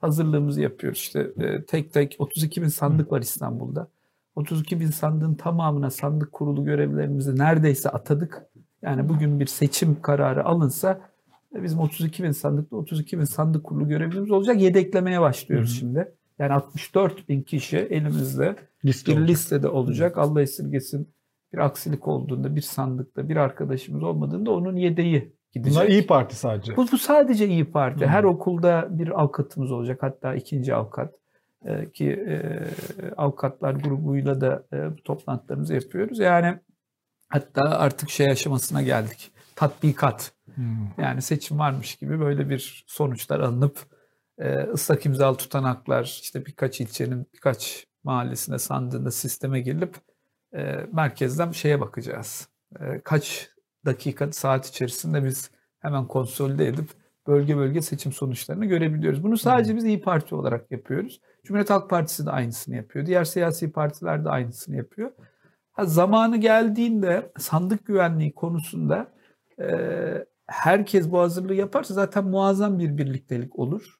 hazırlığımızı yapıyoruz. İşte e, tek tek 32 bin sandık var İstanbul'da. 32 bin sandığın tamamına sandık kurulu görevlerimizi neredeyse atadık. Yani bugün bir seçim kararı alınsa bizim 32 bin sandıkta 32 bin sandık kurulu görevlerimiz olacak. Yedeklemeye başlıyoruz Hı hı. şimdi. Yani 64 bin kişi elimizde Liste bir olacak. listede olacak. Allah esirgesin bir aksilik olduğunda bir sandıkta bir arkadaşımız olmadığında onun yedeği gidecek. Bunlar İyi Parti sadece. Bu, bu sadece İyi Parti. Hı. Her okulda bir avukatımız olacak. Hatta ikinci avukat Ee, ki e, avukatlar grubuyla da e, bu toplantılarımızı yapıyoruz. Yani hatta artık şey aşamasına geldik. Tatbikat. Hmm. Yani seçim varmış gibi böyle bir sonuçlar alınıp e, ıslak imzalı tutanaklar işte birkaç ilçenin birkaç mahallesine sandığında sisteme girilip e, merkezden şeye bakacağız. E, kaç dakika saat içerisinde biz hemen konsolide edip bölge bölge seçim sonuçlarını görebiliyoruz. Bunu sadece biz İyi Parti olarak yapıyoruz. Cumhuriyet Halk Partisi de aynısını yapıyor. Diğer siyasi partiler de aynısını yapıyor. Ha, zamanı geldiğinde sandık güvenliği konusunda e, herkes bu hazırlığı yaparsa zaten muazzam bir birliktelik olur.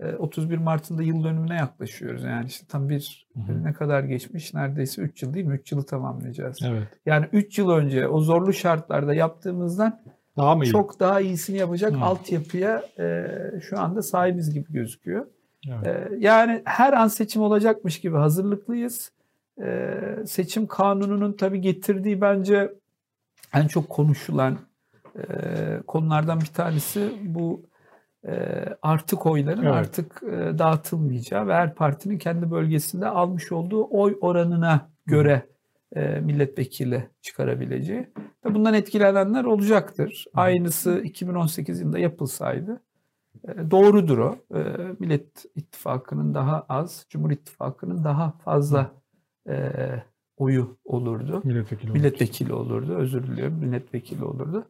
E, 31 Mart'ın da yıl dönümüne yaklaşıyoruz. Yani işte tam bir Hı hı. ne kadar geçmiş? Neredeyse 3 yıl değil mi? 3 yılı tamamlayacağız. Evet. Yani 3 yıl önce o zorlu şartlarda yaptığımızdan Daha mı iyi? çok daha iyisini yapacak Hı. altyapıya e, şu anda sahibiz gibi gözüküyor. Evet. E, yani her an seçim olacakmış gibi hazırlıklıyız. E, seçim kanununun tabii getirdiği bence en çok konuşulan e, konulardan bir tanesi bu e, artık oyların Evet. artık e, dağıtılmayacağı ve her partinin kendi bölgesinde almış olduğu oy oranına göre e, milletvekili çıkarabileceği. Ve bundan etkilenenler olacaktır. Aynısı 2018 yılında yapılsaydı e, doğrudur o. E, Millet İttifakı'nın daha az, Cumhur İttifakı'nın daha fazla e, oyu olurdu. Milletvekili. Milletvekili olurdu, özür diliyorum, milletvekili olurdu.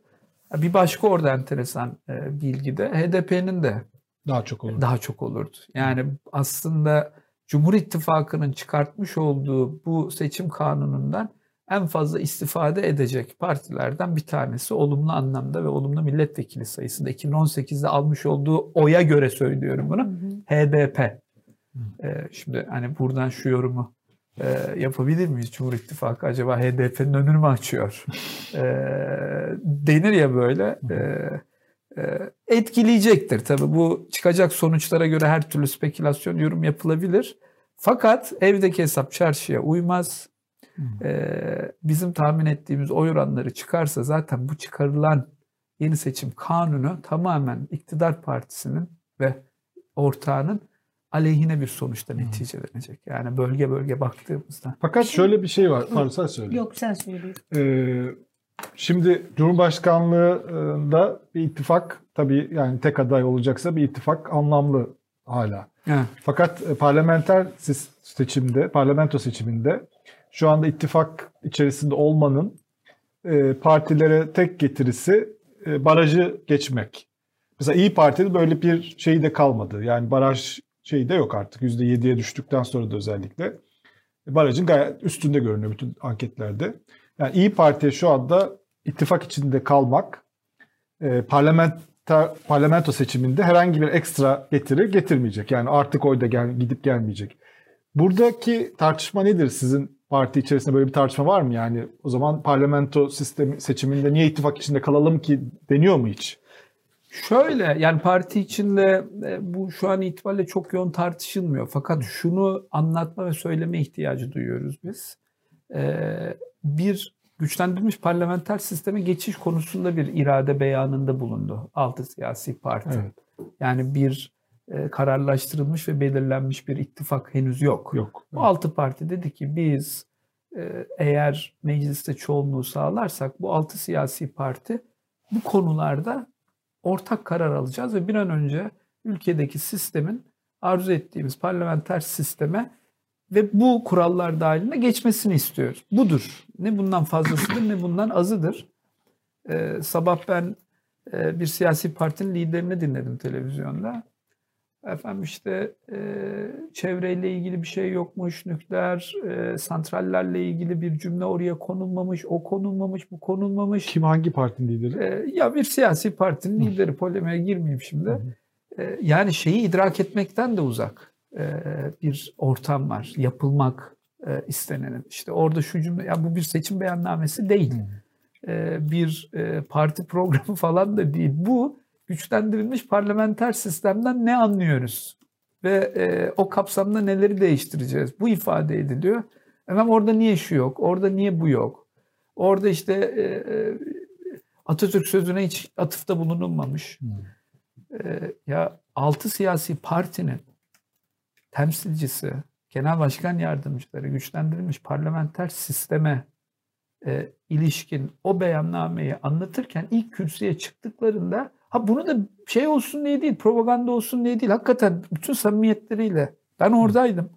Bir başka orada enteresan e, bilgi de HDP'nin de Daha çok olur. daha çok olurdu. Yani aslında Cumhur İttifakı'nın çıkartmış olduğu bu seçim kanunundan en fazla istifade edecek partilerden bir tanesi olumlu anlamda ve olumlu milletvekili sayısında 2018'de almış olduğu oya göre söylüyorum bunu. HDP. Ee, şimdi hani buradan şu yorumu e, yapabilir miyiz? Cumhur İttifakı acaba HDP'nin önünü mü açıyor? Ee, denir ya böyle. Ee, e, etkileyecektir tabii. Bu çıkacak sonuçlara göre her türlü spekülasyon yorum yapılabilir. Fakat evdeki hesap çarşıya uymaz. Ee, bizim tahmin ettiğimiz oy oranları çıkarsa zaten bu çıkarılan yeni seçim kanunu tamamen iktidar partisinin ve ortağının aleyhine bir sonuçta neticelenecek. Yani bölge bölge baktığımızda. Fakat şöyle bir şey var. Pardon sen söyle. Yok sen söyle. Ee, şimdi Cumhurbaşkanlığında bir ittifak tabii yani tek aday olacaksa bir ittifak anlamlı hala. Evet. Fakat e, parlamenter seçimde, parlamento seçiminde şu anda ittifak içerisinde olmanın e, partilere tek getirisi e, barajı geçmek. Mesela İyi Parti'de böyle bir şey de kalmadı. Yani baraj şeyi de yok artık. %7'ye düştükten sonra da özellikle. Barajın gayet üstünde görünüyor bütün anketlerde. Yani İyi Parti şu anda ittifak içinde kalmak e, parlamenter, parlamento seçiminde herhangi bir ekstra getiri getirmeyecek. Yani artık oyda gel, gidip gelmeyecek. Buradaki tartışma nedir? Sizin parti içerisinde böyle bir tartışma var mı? Yani o zaman parlamento sistemi seçiminde niye ittifak içinde kalalım ki deniyor mu hiç? Şöyle yani parti içinde e, bu şu an itibariyle çok yoğun tartışılmıyor. Fakat şunu anlatma ve söyleme ihtiyacı duyuyoruz biz. Ee, Bir güçlendirilmiş parlamenter sisteme geçiş konusunda bir irade beyanında bulundu altı siyasi parti. Evet. Yani bir e, kararlaştırılmış ve belirlenmiş bir ittifak henüz yok. Yok. Bu altı parti dedi ki biz e, eğer mecliste çoğunluğu sağlarsak bu altı siyasi parti bu konularda ortak karar alacağız ve bir an önce ülkedeki sistemin arzu ettiğimiz parlamenter sisteme ve bu kurallar dahilinde geçmesini istiyoruz. Budur. Ne bundan fazlasıdır ne bundan azıdır. Ee, sabah ben e, bir siyasi partinin liderini dinledim televizyonda. Efendim işte e, çevreyle ilgili bir şey yokmuş, nükleer e, santrallerle ilgili bir cümle oraya konulmamış, o konulmamış, bu konulmamış. Kim hangi partinin lideri? E, ya bir siyasi partinin lideri polemiğe girmeyeyim şimdi. E, yani şeyi idrak etmekten de uzak e, bir ortam var. Yapılmak e, istenenin. İşte orada şu cümle, ya bu bir seçim beyannamesi değil. E, bir e, parti programı falan da değil. Bu güçlendirilmiş parlamenter sistemden ne anlıyoruz? Ve e, o kapsamda neleri değiştireceğiz? Bu ifade ediliyor. Hemen orada niye şu yok? Orada niye bu yok? Orada işte e, e, Atatürk sözüne hiç atıfta bulunulmamış. E, ya altı siyasi partinin temsilcisi, genel başkan yardımcıları güçlendirilmiş parlamenter sisteme e, ilişkin o beyannameyi anlatırken ilk kürsüye çıktıklarında ha bunu da şey olsun diye değil, propaganda olsun diye değil. Hakikaten bütün samimiyetleriyle ben oradaydım.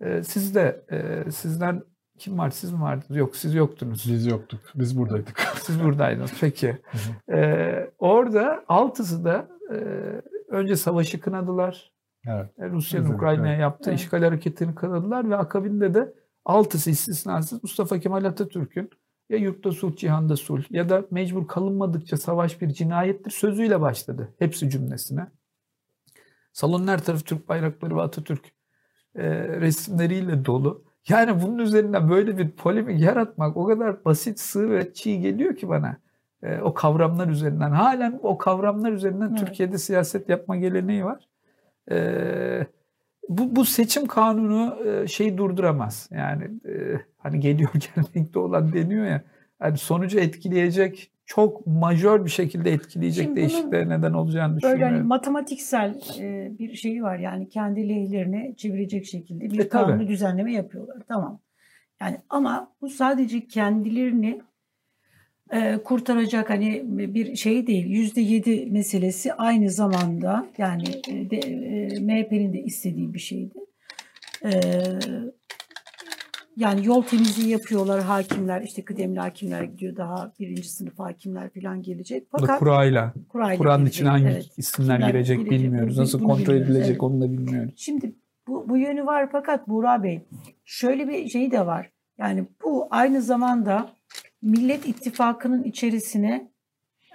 E, siz de e, sizden kim var? Siz mi vardınız? Yok siz yoktunuz. Biz yoktuk. Biz buradaydık. Siz buradaydınız. Peki. Ee, orada altısı da e, önce savaşı kınadılar. Evet. Rusya'nın Evet, Ukrayna'ya yaptığı Evet. işgal hareketini kınadılar ve akabinde de altısı istisnasız Mustafa Kemal Atatürk'ün ya yurtta sulh, cihanda sulh ya da mecbur kalınmadıkça savaş bir cinayettir sözüyle başladı. Hepsi cümlesine. Salonun her tarafı Türk bayrakları ve Atatürk e, resimleriyle dolu. Yani bunun üzerinden böyle bir polemik yaratmak o kadar basit, sığ ve çiğ geliyor ki bana. E, o kavramlar üzerinden. Halen o kavramlar üzerinden Evet. Türkiye'de siyaset yapma geleneği var. E, bu, bu seçim kanunu e, şeyi durduramaz. Yani e, hani geliyor gelmekte olan deniyor ya. Yani sonucu etkileyecek, çok majör bir şekilde etkileyecek Şimdi değişikliklere neden olacağını Böyle hani düşünüyorum. matematiksel e, bir şeyi var yani kendi lehlerine çevirecek şekilde bir E, tabii. kanunu düzenleme yapıyorlar. Tamam. Yani ama bu sadece kendilerini e, kurtaracak hani bir şey değil. Yüzde yedi meselesi aynı zamanda yani e, de, e, MHP'nin de istediği bir şeydi. E, yani yol temizliği yapıyorlar hakimler işte kıdemli hakimler gidiyor daha birinci sınıf hakimler falan gelecek. Fakat kurayla. kurayla Kur'an'ın içine hangi evet. isimler girecek girecek, bilmiyoruz. bunu- Nasıl bunu kontrol bilmiyoruz, edilecek evet. onu da bilmiyoruz. Şimdi bu, bu yönü var fakat Buğra Bey şöyle bir şey de var. Yani bu aynı zamanda Millet İttifakı'nın içerisine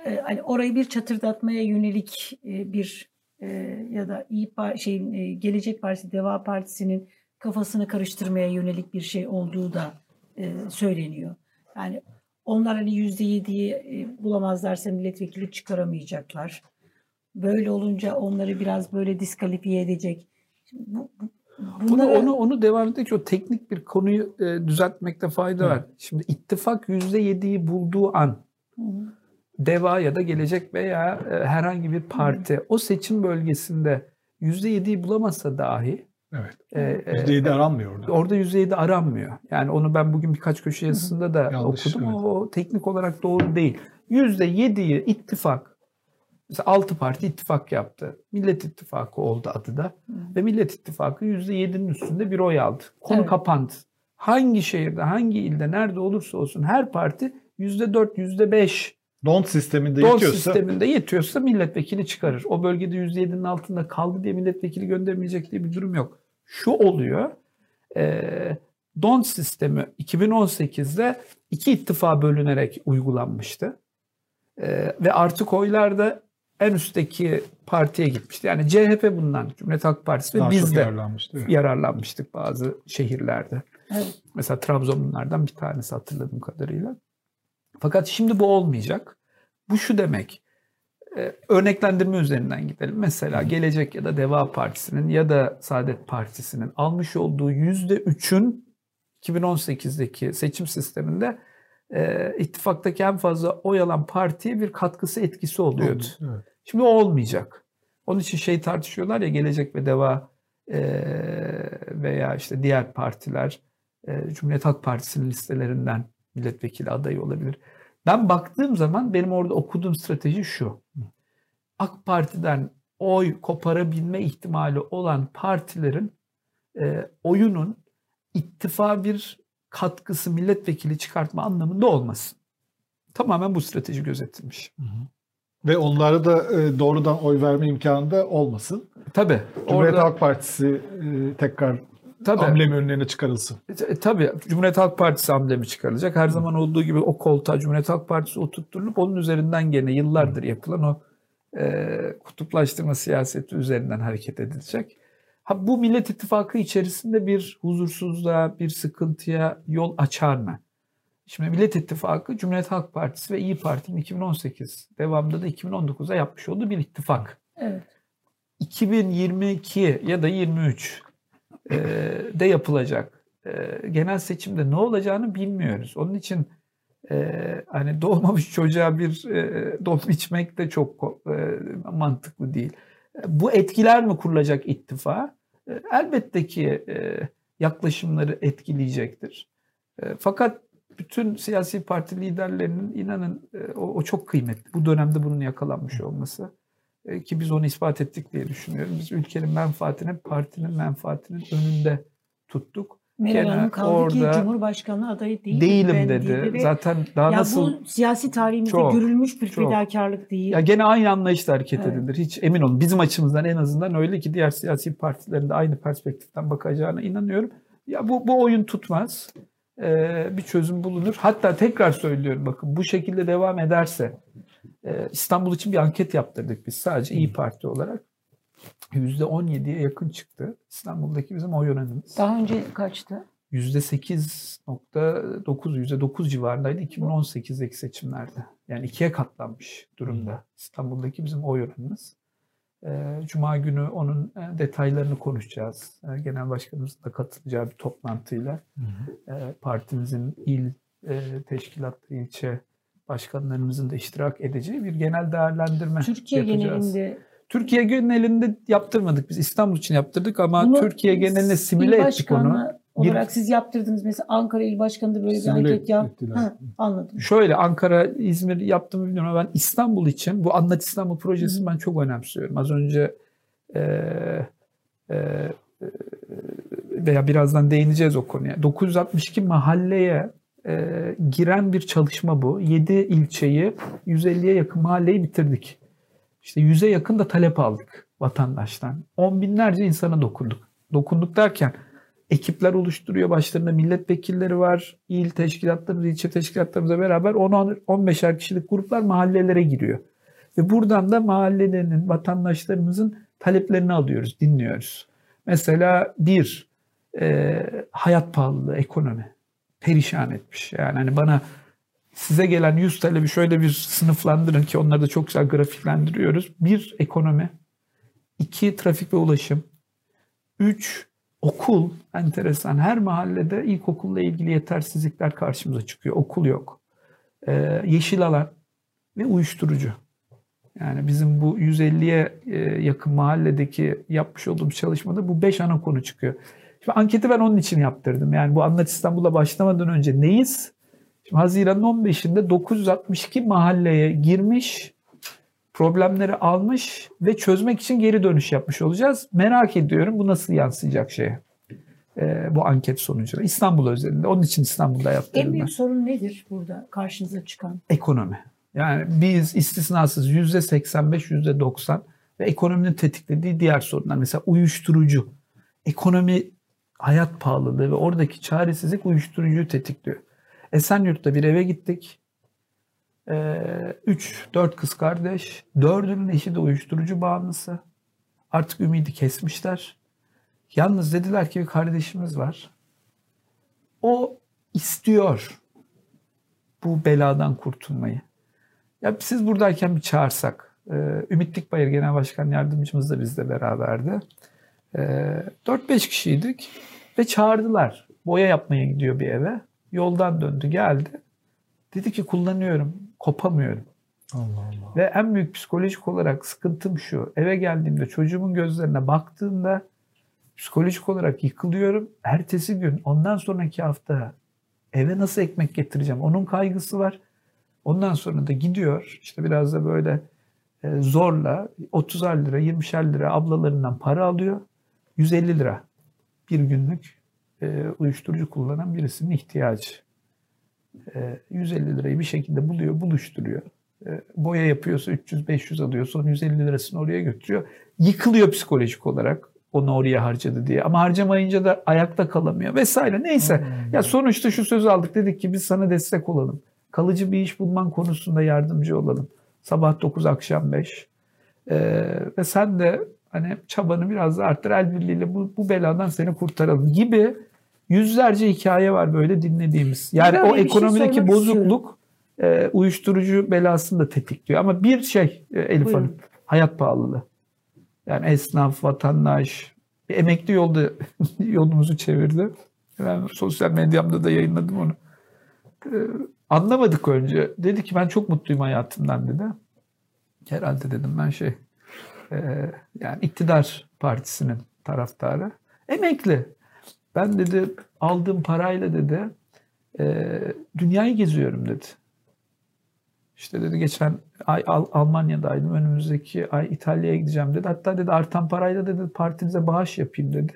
e, hani orayı bir çatırdatmaya yönelik e, bir e, ya da İyi Pa- şeyin e, Gelecek Partisi Deva Partisi'nin kafasını karıştırmaya yönelik bir şey olduğu da e, söyleniyor. Yani onlar hani yüzde yediyi bulamazlarsa milletvekili çıkaramayacaklar. Böyle olunca onları biraz böyle diskalifiye edecek. Bu, bu- bunları- onu, onu devam ettikçe o teknik bir konuyu e, düzeltmekte fayda var. Şimdi ittifak %7'yi bulduğu an Hı hı. DEVA ya da Gelecek veya e, herhangi bir parti o seçim bölgesinde %7'yi bulamasa dahi Evet. e, e, %7 aranmıyor orada. Orada %7 aranmıyor. Yani onu ben bugün birkaç köşe yazısında da Yanlış, okudum. evet. O, o teknik olarak doğru değil. %7'yi ittifak, mesela 6 parti ittifak yaptı. Millet İttifakı oldu adı da. Ve Millet İttifakı %7'nin üstünde bir oy aldı. Konu Evet. kapandı. Hangi şehirde, hangi ilde, nerede olursa olsun her parti %4, %5 Don't sisteminde Don yetiyorsa sisteminde yetiyorsa milletvekili çıkarır. O bölgede %7'nin altında kaldı diye milletvekili göndermeyecek diye bir durum yok. Şu oluyor. E, Don sistemi 2018'de iki ittifa bölünerek uygulanmıştı. E, ve artık oylar da en üstteki partiye gitmişti. Yani CHP bundan, Cumhuriyet Halk Partisi ve daha biz de yararlanmıştı. Evet. yararlanmıştık bazı şehirlerde. Evet. Mesela Trabzon bunlardan bir tanesi hatırladığım kadarıyla. Fakat şimdi bu olmayacak. Bu şu demek. e, Örneklendirme üzerinden gidelim. Mesela Gelecek ya da Deva Partisi'nin ya da Saadet Partisi'nin almış olduğu %3'ün 2018'deki seçim sisteminde e, ittifaktaki en fazla oy alan partiye bir katkısı etkisi oluyordu. Evet. Şimdi olmayacak. Onun için şey tartışıyorlar ya Gelecek ve Deva e, veya işte diğer partiler e, Cumhuriyet Halk Partisi'nin listelerinden milletvekili adayı olabilir. Ben baktığım zaman benim orada okuduğum strateji şu. AK Parti'den oy koparabilme ihtimali olan partilerin e, oyunun ittifa bir katkısı milletvekili çıkartma anlamında olmasın. Tamamen bu strateji gözetilmiş. Hı hı. Ve onlara da e, doğrudan oy verme imkanı da olmasın. Tabii. Cumhuriyet orada, Halk Partisi e, tekrar tabii, amblemi önlerine çıkarılsın. E, tabii. Cumhuriyet Halk Partisi amblemi çıkarılacak. Her Hı. zaman olduğu gibi o koltuğa Cumhuriyet Halk Partisi oturtturulup onun üzerinden gene yıllardır yapılan o e, kutuplaştırma siyaseti üzerinden hareket edilecek. Ha, bu Millet İttifakı içerisinde bir huzursuzluğa, bir sıkıntıya yol açar mı? Şimdi Millet İttifakı, Cumhuriyet Halk Partisi ve İyi Parti'nin 2018 devamında da 2019'a yapmış olduğu bir ittifak. Evet. 2022 ya da 23 e, de yapılacak e, genel seçimde ne olacağını bilmiyoruz. Onun için e, hani doğmamış çocuğa bir e, don içmek de çok e, mantıklı değil. Bu etkiler mi kurulacak ittifa? E, elbette ki e, yaklaşımları etkileyecektir. E, fakat bütün siyasi parti liderlerinin inanın e, o, o çok kıymetli. Bu dönemde bunun yakalanmış olması. E, ki biz onu ispat ettik diye düşünüyorum. Biz ülkenin menfaatini partinin menfaatinin önünde tuttuk. Meral Hanım kaldı orada, ki Cumhurbaşkanı adayı değil. Değilim dedi. Zaten daha ya nasıl... Bu siyasi tarihimizde çok, görülmüş bir çok. fedakarlık değil. Ya gene aynı anlayışla hareket evet. edilir. Hiç emin olun. Bizim açımızdan en azından öyle ki diğer siyasi partilerin de aynı perspektiften bakacağına inanıyorum. Ya bu, bu oyun tutmaz. Ee, bir çözüm bulunur. Hatta tekrar söylüyorum bakın bu şekilde devam ederse e, İstanbul için bir anket yaptırdık biz sadece İyi Parti olarak. %17'ye yakın çıktı İstanbul'daki bizim oy oranımız. Daha önce kaçtı? %8.9, %9 civarındaydı 2018'deki seçimlerde. Yani ikiye katlanmış durumda İstanbul'daki bizim oy oranımız. Ee, Cuma günü onun e, detaylarını konuşacağız. Ee, Genel Başkanımızın da katılacağı bir toplantıyla. Hı hı. Ee, partimizin il e, teşkilatı, ilçe başkanlarımızın da iştirak edeceği bir genel değerlendirme Türkiye yapacağız. genelinde Türkiye genelinde yaptırmadık. Biz İstanbul için yaptırdık ama Bunu Türkiye geneline simüle ettik onu. Olarak bir, siz yaptırdınız mesela Ankara İl Başkanı böyle bir anket yap. Ha, anladım. Şöyle Ankara, İzmir yaptığımı bilmiyorum ama ben İstanbul için bu Anlat İstanbul projesini ben çok önemsiyorum. Az önce e, e, veya birazdan değineceğiz o konuya. 962 mahalleye e, giren bir çalışma bu. 7 ilçeyi 150'ye yakın mahalleyi bitirdik. İşte yüze yakın da talep aldık vatandaştan. On binlerce insana dokunduk. Dokunduk derken ekipler oluşturuyor. Başlarında milletvekilleri var. İl teşkilatları, ilçe teşkilatlarımızla beraber 10-15'er kişilik gruplar mahallelere giriyor. Ve buradan da mahallelerinin, vatandaşlarımızın taleplerini alıyoruz, dinliyoruz. Mesela bir, e, hayat pahalılığı, ekonomi perişan etmiş. Yani hani bana size gelen 100 talebi şöyle bir sınıflandırın ki onları da çok güzel grafiklendiriyoruz. Bir, ekonomi. iki trafik ve ulaşım. Üç, okul. Enteresan. Her mahallede ilkokulla ilgili yetersizlikler karşımıza çıkıyor. Okul yok. Ee, yeşil alan ve uyuşturucu. Yani bizim bu 150'ye e, yakın mahalledeki yapmış olduğum çalışmada bu 5 ana konu çıkıyor. Şimdi anketi ben onun için yaptırdım. Yani bu Anlat İstanbul'a başlamadan önce neyiz? Şimdi Haziran'ın 15'inde 962 mahalleye girmiş, problemleri almış ve çözmek için geri dönüş yapmış olacağız. Merak ediyorum bu nasıl yansıyacak şeye. E, bu anket sonucunda. İstanbul özelinde. Onun için İstanbul'da yaptım. En büyük ben. sorun nedir burada karşınıza çıkan? Ekonomi. Yani biz istisnasız %85, %90 ve ekonominin tetiklediği diğer sorunlar. Mesela uyuşturucu. Ekonomi hayat pahalılığı ve oradaki çaresizlik uyuşturucuyu tetikliyor. Esenyurt'ta bir eve gittik. Ee, üç, dört kız kardeş. Dördünün eşi de uyuşturucu bağımlısı. Artık ümidi kesmişler. Yalnız dediler ki bir kardeşimiz var. O istiyor bu beladan kurtulmayı. Ya siz buradayken bir çağırsak. Ee, Ümit Dikbayır Genel Başkan Yardımcımız da bizle beraberdi. Ee, 4-5 kişiydik ve çağırdılar. Boya yapmaya gidiyor bir eve. Yoldan döndü geldi. Dedi ki kullanıyorum, kopamıyorum. Allah Allah. Ve en büyük psikolojik olarak sıkıntım şu. Eve geldiğimde çocuğumun gözlerine baktığımda psikolojik olarak yıkılıyorum. Ertesi gün ondan sonraki hafta eve nasıl ekmek getireceğim onun kaygısı var. Ondan sonra da gidiyor işte biraz da böyle e, zorla 30'ar lira 20'şer lira ablalarından para alıyor. 150 lira bir günlük e, uyuşturucu kullanan birisinin ihtiyacı. E, 150 lirayı bir şekilde buluyor, buluşturuyor. E, boya yapıyorsa 300-500 alıyor. Sonra 150 lirasını oraya götürüyor. Yıkılıyor psikolojik olarak onu oraya harcadı diye. Ama harcamayınca da ayakta kalamıyor vesaire. Neyse. Ya sonuçta şu sözü aldık. Dedik ki biz sana destek olalım. Kalıcı bir iş bulman konusunda yardımcı olalım. Sabah 9 akşam 5. Ee, ve sen de hani çabanı biraz da arttır el birliğiyle bu, bu beladan seni kurtaralım gibi yüzlerce hikaye var böyle dinlediğimiz. Yani o şey ekonomideki sormak bozukluk e, uyuşturucu belasını da tetikliyor. Ama bir şey e, Elif Buyurun. Hanım, hayat pahalılığı. Yani esnaf, vatandaş, emekli yolda yolumuzu çevirdi. Ben sosyal medyamda da yayınladım onu. Ee, anlamadık önce. Dedi ki ben çok mutluyum hayatımdan dedi. Herhalde dedim ben şey e, yani iktidar partisinin taraftarı. Emekli. Ben dedi aldığım parayla dedi e, dünyayı geziyorum dedi. İşte dedi geçen ay Al- Almanya'daydım. Önümüzdeki ay İtalya'ya gideceğim dedi. Hatta dedi artan parayla dedi partinize bağış yapayım dedi.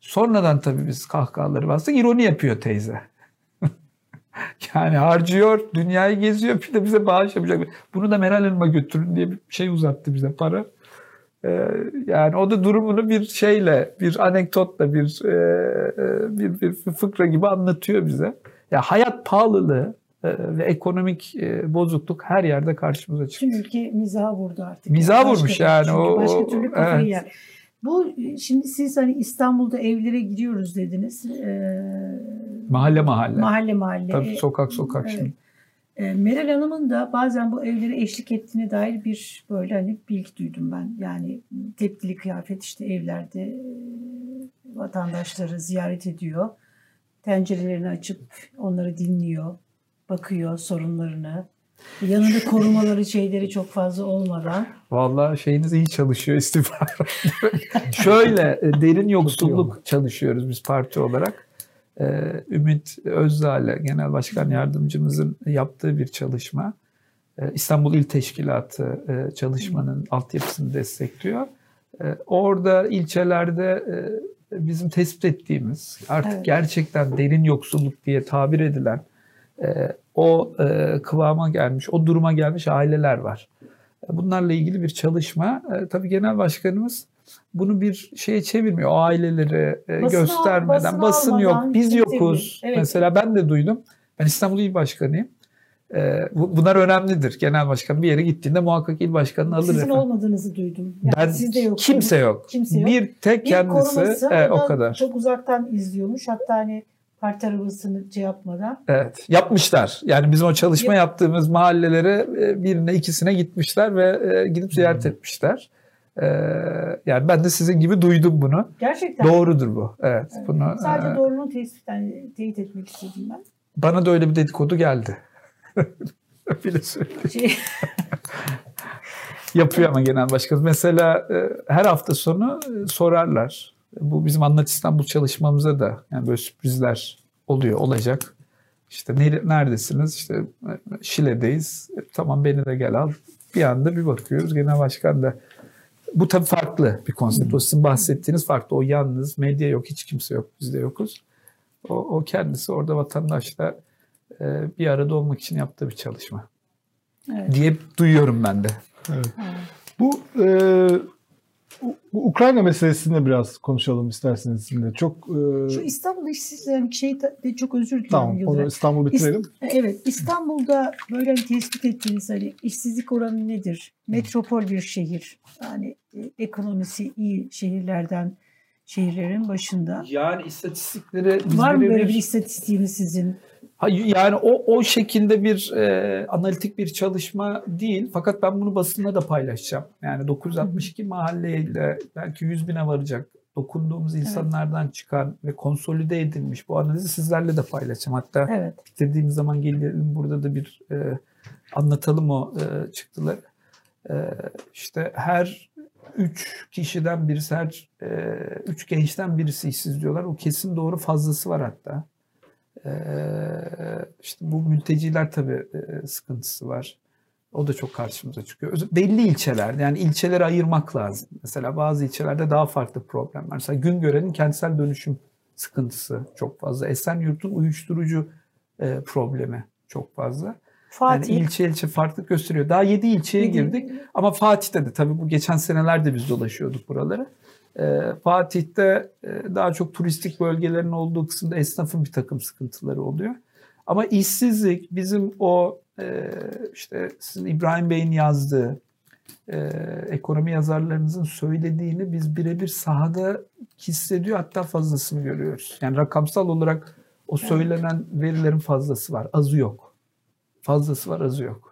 Sonradan tabii biz kahkahaları bastık. İroni yapıyor teyze. yani harcıyor, dünyayı geziyor bir de bize bağış yapacak. Bunu da Meral Hanım'a götürün diye bir şey uzattı bize para. Ee, yani o da durumunu bir şeyle, bir anekdotla, bir, e, e, bir, bir fıkra gibi anlatıyor bize. Ya hayat pahalılığı e, ve ekonomik bozukluk her yerde karşımıza Tüm çıkıyor. ülke mizaha vurdu artık. Mizaha Başka vurmuş yani, Çünkü o- başka türlü kafayı evet. yer. Bu şimdi siz hani İstanbul'da evlere gidiyoruz dediniz. Ee, Mahalle mahalle. mahalle mahalle. Tabii sokak sokak Evet. şimdi. Ee, Meral Hanım'ın da bazen bu evlere eşlik ettiğine dair bir böyle hani bilgi duydum ben. Yani tepkili kıyafet işte evlerde e, vatandaşları ziyaret ediyor. Tencerelerini açıp onları dinliyor, bakıyor sorunlarını. Yanında korumaları şeyleri çok fazla olmadan. Vallahi şeyiniz iyi çalışıyor istihbarat. Şöyle e, derin yoksulluk çalışıyoruz biz parti olarak. Ee, Ümit Özdağ'la Genel Başkan Yardımcımızın yaptığı bir çalışma. Ee, İstanbul İl Teşkilatı e, çalışmanın altyapısını destekliyor. Ee, Orada ilçelerde e, bizim tespit ettiğimiz artık Evet. gerçekten derin yoksulluk diye tabir edilen e, o kıvama gelmiş, o duruma gelmiş aileler var. Bunlarla ilgili bir çalışma. Tabii genel başkanımız bunu bir şeye çevirmiyor. O aileleri e, Basına- göstermeden, basın almadan yok, biz yokuz. evet. Mesela ben de duydum. Ben İstanbul İl Başkanıyım. E, bu- bunlar önemlidir. Genel başkan bir yere gittiğinde muhakkak il başkanını alır. Sizin efendim. olmadığınızı duydum. Yani ben, siz de yok. kimse yok. Kimse yok. Bir tek Bir kendisi e, o o da kadar. çok uzaktan izliyormuş. Hatta hani parti arabasını şey yapmadan. Evet, yapmışlar. Yani bizim o çalışma Yap- yaptığımız mahallelere birine ikisine gitmişler ve e, gidip ziyaret etmişler. E, Yani ben de sizin gibi duydum bunu. Gerçekten. Doğrudur bu. Evet, Evet. bunu Sadece e, doğruluğunu tespit, yani teyit etmek istedim ben. bana da öyle bir dedikodu geldi. Öyle söyleyeyim. Şey, Yapıyor ama genel başkanımız. Mesela e, her hafta sonu e, sorarlar. Bu bizim Anlat İstanbul çalışmamıza da yani böyle sürprizler oluyor, olacak. İşte nere- neredesiniz? İşte Şile'deyiz. E, Tamam beni de gel al. Bir anda bir bakıyoruz genel başkan da bu tabii farklı bir konsept. O sizin bahsettiğiniz farklı. O yalnız, medya yok, hiç kimse yok, biz de yokuz. O, o kendisi orada vatandaşla e, bir arada olmak için yaptığı bir çalışma evet. diye duyuyorum ben de. Evet. Bu, e, bu Ukrayna meselesini biraz konuşalım isterseniz şimdi. Çok e, Şu İstanbul işsizlerin şey de çok özür dilerim. tamam Yıldırım. onu İstanbul bitirelim. Evet, İstanbul'da böyle hani tespit ettiğiniz hani işsizlik oranı nedir? Metropol bir şehir. Yani e, ekonomisi iyi şehirlerden şehirlerin başında. Yani istatistikleri Var mı böyle bir istatistiğiniz sizin? Yani o o şekilde bir e, analitik bir çalışma değil. Fakat ben bunu basında da paylaşacağım. Yani 962 mahalleyle belki 100 bine varacak dokunduğumuz insanlardan çıkan ve konsolide edilmiş bu analizi sizlerle de paylaşacağım. Hatta Evet. bitirdiğimiz zaman gelelim burada da bir e, anlatalım o e, çıktıları. E, işte her üç kişiden birisi, her e, üç gençten birisi işsiz diyorlar. O kesin doğru fazlası var hatta. E, işte bu mülteciler tabii e, sıkıntısı var. O da çok karşımıza çıkıyor. Belli ilçelerde yani ilçeleri ayırmak lazım. Mesela bazı ilçelerde daha farklı problemler. Mesela Güngören'in kentsel dönüşüm sıkıntısı çok fazla. Esenyurt'un uyuşturucu e, problemi çok fazla. Fatih. Yani ilçe ilçe farklılık gösteriyor. Daha 7 ilçeye girdik ama Fatih'te de tabii bu geçen senelerde biz dolaşıyorduk buraları. E, Fatih'te e, daha çok turistik bölgelerin olduğu kısımda esnafın bir takım sıkıntıları oluyor. Ama işsizlik bizim o e, işte sizin İbrahim Bey'in yazdığı e, ekonomi yazarlarınızın söylediğini biz birebir sahada hissediyor hatta fazlasını görüyoruz. Yani rakamsal olarak o söylenen verilerin fazlası var, azı yok. Fazlası var, azı yok.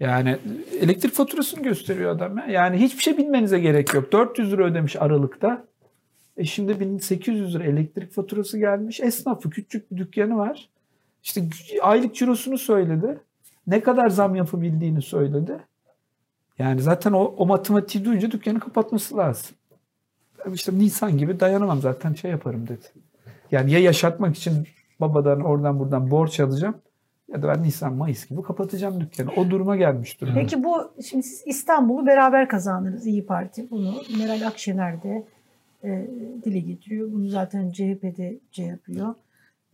Yani elektrik faturasını gösteriyor adam ya. Yani hiçbir şey bilmenize gerek yok. 400 lira ödemiş Aralık'ta. E şimdi 1800 lira elektrik faturası gelmiş. Esnafı küçük bir dükkanı var. İşte aylık cirosunu söyledi. Ne kadar zam yapabildiğini söyledi. Yani zaten o, o matematiği duyunca dükkanı kapatması lazım. İşte Nisan gibi dayanamam zaten şey yaparım dedi. Yani ya yaşatmak için babadan oradan buradan borç alacağım ya da ben Nisan Mayıs gibi kapatacağım dükkanı. O duruma gelmiş durumda. Peki bu şimdi siz İstanbul'u beraber kazandınız İyi Parti. Bunu Meral Akşener de e, dile getiriyor. Bunu zaten CHP'de şey yapıyor.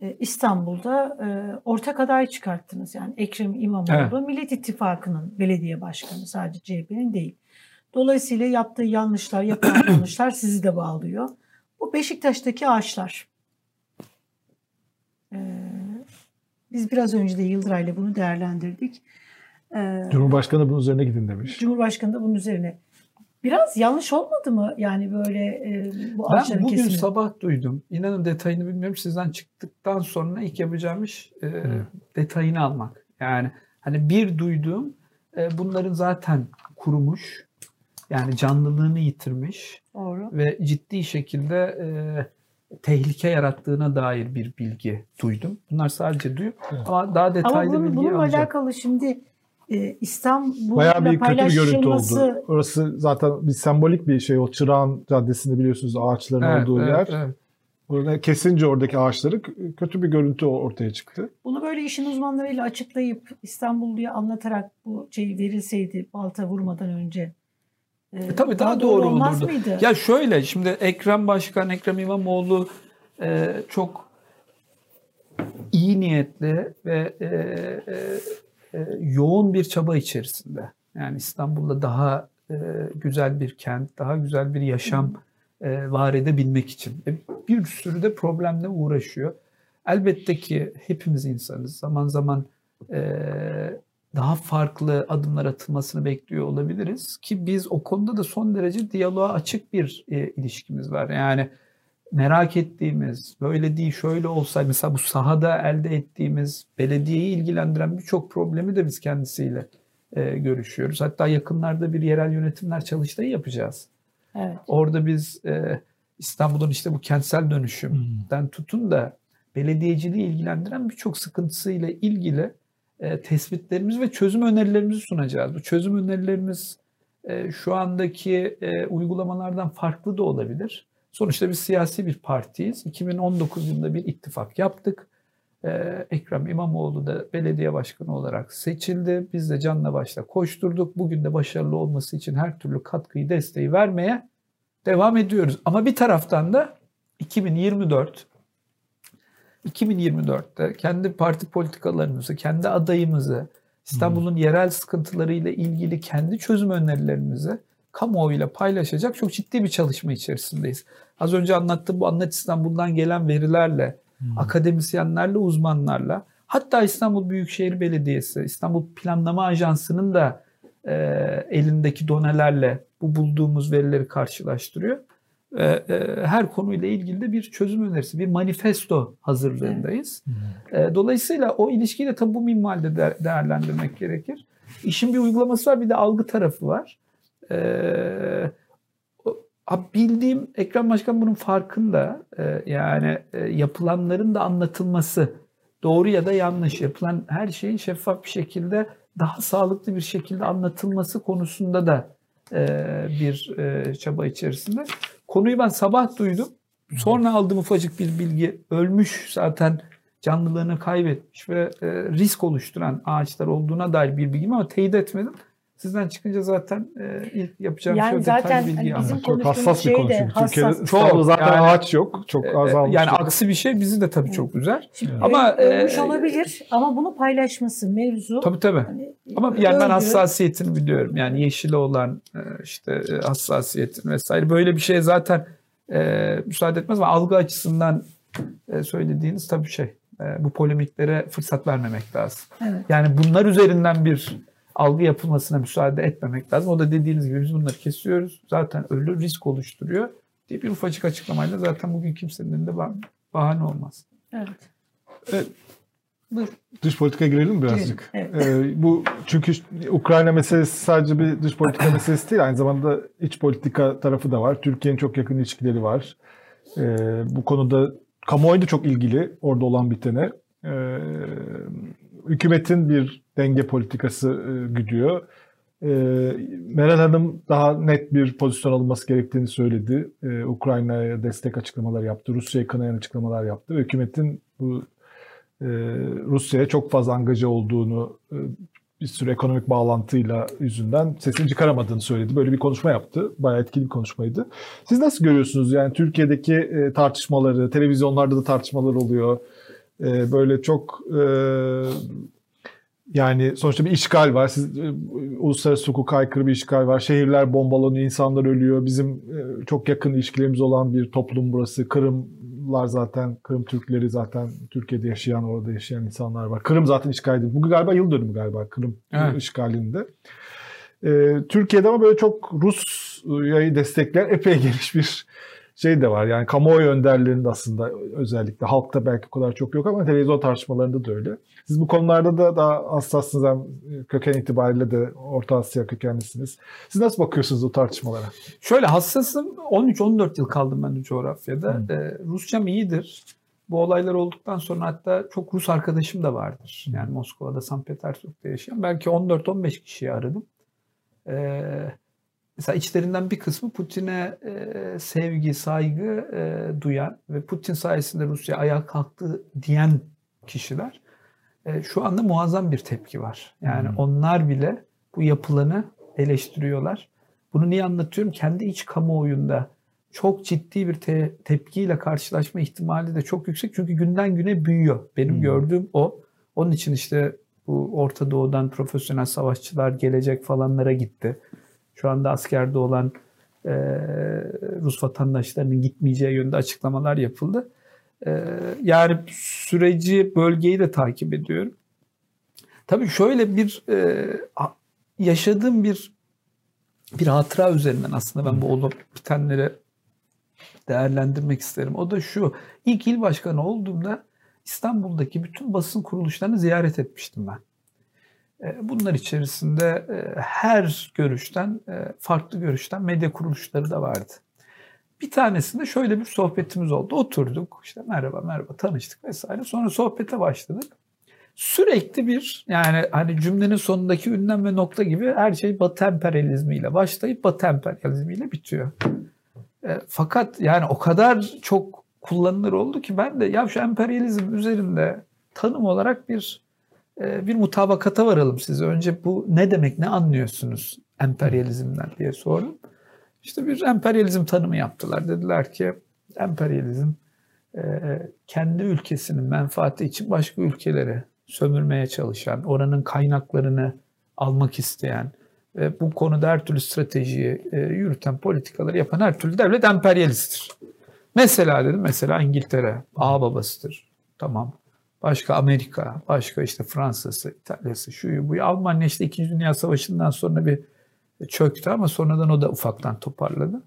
E, İstanbul'da e, ortak aday çıkarttınız. Yani Ekrem İmamoğlu evet. Millet İttifakı'nın belediye başkanı sadece CHP'nin değil. Dolayısıyla yaptığı yanlışlar, yapılan yanlışlar sizi de bağlıyor. Bu Beşiktaş'taki ağaçlar. Ee, biz biraz önce de Yıldıray'la bunu değerlendirdik. Ee, Cumhurbaşkanı bunun üzerine gidin demiş. Cumhurbaşkanı da bunun üzerine. Biraz yanlış olmadı mı yani böyle e, bu Ben bugün kesimi? sabah duydum. İnanın detayını bilmiyorum. Sizden çıktıktan sonra ilk yapacağım iş e, hmm. detayını almak. Yani hani bir duyduğum e, bunların zaten kurumuş. Yani canlılığını yitirmiş. Doğru. Ve ciddi şekilde e, tehlike yarattığına dair bir bilgi duydum. Bunlar sadece duyum evet. ama daha detaylı ama bunun, bilgi bununla alacak. alakalı şimdi e, İstanbul'da Bayağı bir kötü bir görüntü oldu. Orası zaten bir sembolik bir şey. O Çırağan Caddesi'nde biliyorsunuz ağaçların evet, olduğu evet, yer. Evet. Orada kesince oradaki ağaçları kötü bir görüntü ortaya çıktı. Bunu böyle işin uzmanlarıyla açıklayıp İstanbulluya anlatarak bu şey verilseydi balta vurmadan önce e, e, tabii daha, daha doğru, doğru olmaz olurdu. mıydı? Ya şöyle şimdi Ekrem Başkan, Ekrem İmamoğlu e, çok iyi niyetli ve e, e, e, yoğun bir çaba içerisinde. Yani İstanbul'da daha e, güzel bir kent, daha güzel bir yaşam e, var edebilmek için. E, bir sürü de problemle uğraşıyor. Elbette ki hepimiz insanız. Zaman zaman e, daha farklı adımlar atılmasını bekliyor olabiliriz ki biz o konuda da son derece diyaloğa açık bir e, ilişkimiz var. Yani merak ettiğimiz, böyle değil şöyle olsaydı mesela bu sahada elde ettiğimiz belediyeyi ilgilendiren birçok problemi de biz kendisiyle e, görüşüyoruz. Hatta yakınlarda bir yerel yönetimler çalıştayı yapacağız. Evet. Orada biz e, İstanbul'un işte bu kentsel dönüşümden hmm. tutun da belediyeciliği ilgilendiren birçok sıkıntısıyla ilgili e, ve çözüm önerilerimizi sunacağız. Bu çözüm önerilerimiz e, şu andaki e, uygulamalardan farklı da olabilir. Sonuçta biz siyasi bir partiyiz. 2019 yılında bir ittifak yaptık. Ee, Ekrem İmamoğlu da belediye başkanı olarak seçildi. Biz de canla başla koşturduk. Bugün de başarılı olması için her türlü katkıyı, desteği vermeye devam ediyoruz. Ama bir taraftan da 2024 2024'te kendi parti politikalarımızı, kendi adayımızı, İstanbul'un hmm. yerel sıkıntılarıyla ilgili kendi çözüm önerilerimizi kamuoyuyla paylaşacak çok ciddi bir çalışma içerisindeyiz. Az önce anlattığım bu Anlat İstanbul'dan gelen verilerle, hmm. akademisyenlerle, uzmanlarla, hatta İstanbul Büyükşehir Belediyesi, İstanbul Planlama Ajansı'nın da e, elindeki donelerle bu bulduğumuz verileri karşılaştırıyor. E, e, her konuyla ilgili de bir çözüm önerisi, bir manifesto hazırlığındayız. Hmm. E, dolayısıyla o ilişkiyi de tabii bu minvalde de değerlendirmek gerekir. İşin bir uygulaması var, bir de algı tarafı var. Ee, bildiğim Ekrem Başkan bunun farkında. Ee, yani e, yapılanların da anlatılması doğru ya da yanlış yapılan her şeyin şeffaf bir şekilde daha sağlıklı bir şekilde anlatılması konusunda da e, bir çaba içerisinde. Konuyu ben sabah duydum. Sonra aldığım ufacık bir bilgi ölmüş zaten canlılığını kaybetmiş ve e, risk oluşturan ağaçlar olduğuna dair bir bilgim ama teyit etmedim. Sizden çıkınca zaten e, ilk yapacağım Yani şey zaten detaylı bilgi hani bizim Çok hassas bir şey konu çünkü. Türkiye'de. İstanbul'da zaten Yani- ağaç yok. Çok E, azalmış. Yani aksi bir şey bizi de tabii çok üzer. Şimdi Ama, öl- ölmüş e, olabilir ama bunu paylaşması mevzu. Tabii tabii. Hani, Ama yani ben öldü. hassasiyetini biliyorum. Yani yeşile olan e, işte e, hassasiyetin vesaire böyle bir şeye zaten e, müsaade etmez ama algı açısından e, söylediğiniz tabii şey. e, bu polemiklere fırsat vermemek lazım. Evet. Yani bunlar üzerinden bir algı yapılmasına müsaade etmemek lazım. O da dediğiniz gibi biz bunları kesiyoruz. Zaten ölü risk oluşturuyor diye bir ufacık açıklamayla zaten bugün kimsenin elinde bah- bahane olmaz. Evet. Evet. Buyur. Dış politika girelim mi birazcık? Girelim, Ee, bu çünkü Ukrayna meselesi sadece bir dış politika meselesi değil, aynı zamanda iç politika tarafı da var. Türkiye'nin çok yakın ilişkileri var. Ee, bu konuda kamuoyu da çok ilgili orada olan bitene. Ee, hükümetin bir denge politikası e, güdüyor. Ee, Meral Hanım daha net bir pozisyon alınması gerektiğini söyledi. Ee, Ukrayna'ya destek açıklamalar yaptı. Rusya'yı kınayan açıklamalar yaptı. Ve hükümetin bu e, Rusya'ya çok fazla angaja olduğunu e, bir sürü ekonomik bağlantıyla yüzünden sesini çıkaramadığını söyledi. Böyle bir konuşma yaptı. Bayağı etkili bir konuşmaydı. Siz nasıl görüyorsunuz? Yani Türkiye'deki e, tartışmaları, televizyonlarda da tartışmalar oluyor. E, böyle çok e, yani sonuçta bir işgal var. Siz, e, uluslararası hukuka aykırı bir işgal var. Şehirler bombalanıyor, insanlar ölüyor. Bizim e, çok yakın ilişkilerimiz olan bir toplum burası. Kırımlar zaten, Kırım Türkleri zaten Türkiye'de yaşayan, orada yaşayan insanlar var. Kırım zaten işgal edildi. Bugün galiba yıl dönümü galiba Kırım Evet. işgalinde. E, Türkiye'de ama böyle çok Rusya'yı destekleyen epey geniş bir şey de var. Yani kamuoyu önderlerinde aslında özellikle halkta belki o kadar çok yok ama televizyon tartışmalarında da öyle. Siz bu konularda da daha hassassınız hem köken itibariyle de Orta Asya kökenlisiniz. Siz nasıl bakıyorsunuz o tartışmalara? Şöyle hassasım 13-14 yıl kaldım ben de coğrafyada. Ee, Rusçam iyidir. Bu olaylar olduktan sonra hatta çok Rus arkadaşım da vardır. Yani Moskova'da, St. Petersburg'da yaşayan. Belki 14-15 kişiyi aradım. Ee, mesela içlerinden bir kısmı Putin'e e, sevgi, saygı e, duyan ve Putin sayesinde Rusya ayağa kalktı diyen kişiler. E, şu anda muazzam bir tepki var. Yani Hmm. onlar bile bu yapılanı eleştiriyorlar. Bunu niye anlatıyorum? Kendi iç kamuoyunda çok ciddi bir te- tepkiyle karşılaşma ihtimali de çok yüksek. Çünkü günden güne büyüyor. Benim Hmm. gördüğüm o. Onun için işte bu Orta Doğu'dan profesyonel savaşçılar gelecek falanlara gitti. Şu anda askerde olan e, Rus vatandaşlarının gitmeyeceği yönde açıklamalar yapıldı. E, yani süreci, bölgeyi de takip ediyorum. Tabii şöyle bir e, yaşadığım bir bir hatıra üzerinden aslında ben bu olup bitenleri değerlendirmek isterim. O da şu. İlk il başkanı olduğumda İstanbul'daki bütün basın kuruluşlarını ziyaret etmiştim ben. E, Bunlar içerisinde e, her görüşten, e, farklı görüşten medya kuruluşları da vardı. Bir tanesinde şöyle bir sohbetimiz oldu. Oturduk, işte merhaba merhaba tanıştık vesaire. Sonra sohbete başladık. Sürekli bir yani hani cümlenin sonundaki ünlem ve nokta gibi her şey Batı emperyalizmiyle başlayıp Batı emperyalizmiyle bitiyor. Fakat yani o kadar çok kullanılır oldu ki ben de ya şu emperyalizm üzerinde tanım olarak bir bir mutabakata varalım size. Önce bu ne demek, ne anlıyorsunuz emperyalizmden diye sordum. İşte bir emperyalizm tanımı yaptılar. Dediler ki emperyalizm e, kendi ülkesinin menfaati için başka ülkeleri sömürmeye çalışan, oranın kaynaklarını almak isteyen ve bu konuda her türlü stratejiyi e, yürüten politikaları yapan her türlü devlet emperyalisttir. Mesela dedim mesela İngiltere ağ babasıdır. Tamam. Başka Amerika, başka işte Fransa'sı, İtalya'sı, şuyu buyu. Almanya işte 2. Dünya Savaşı'ndan sonra bir çöktü ama sonradan o da ufaktan toparladı.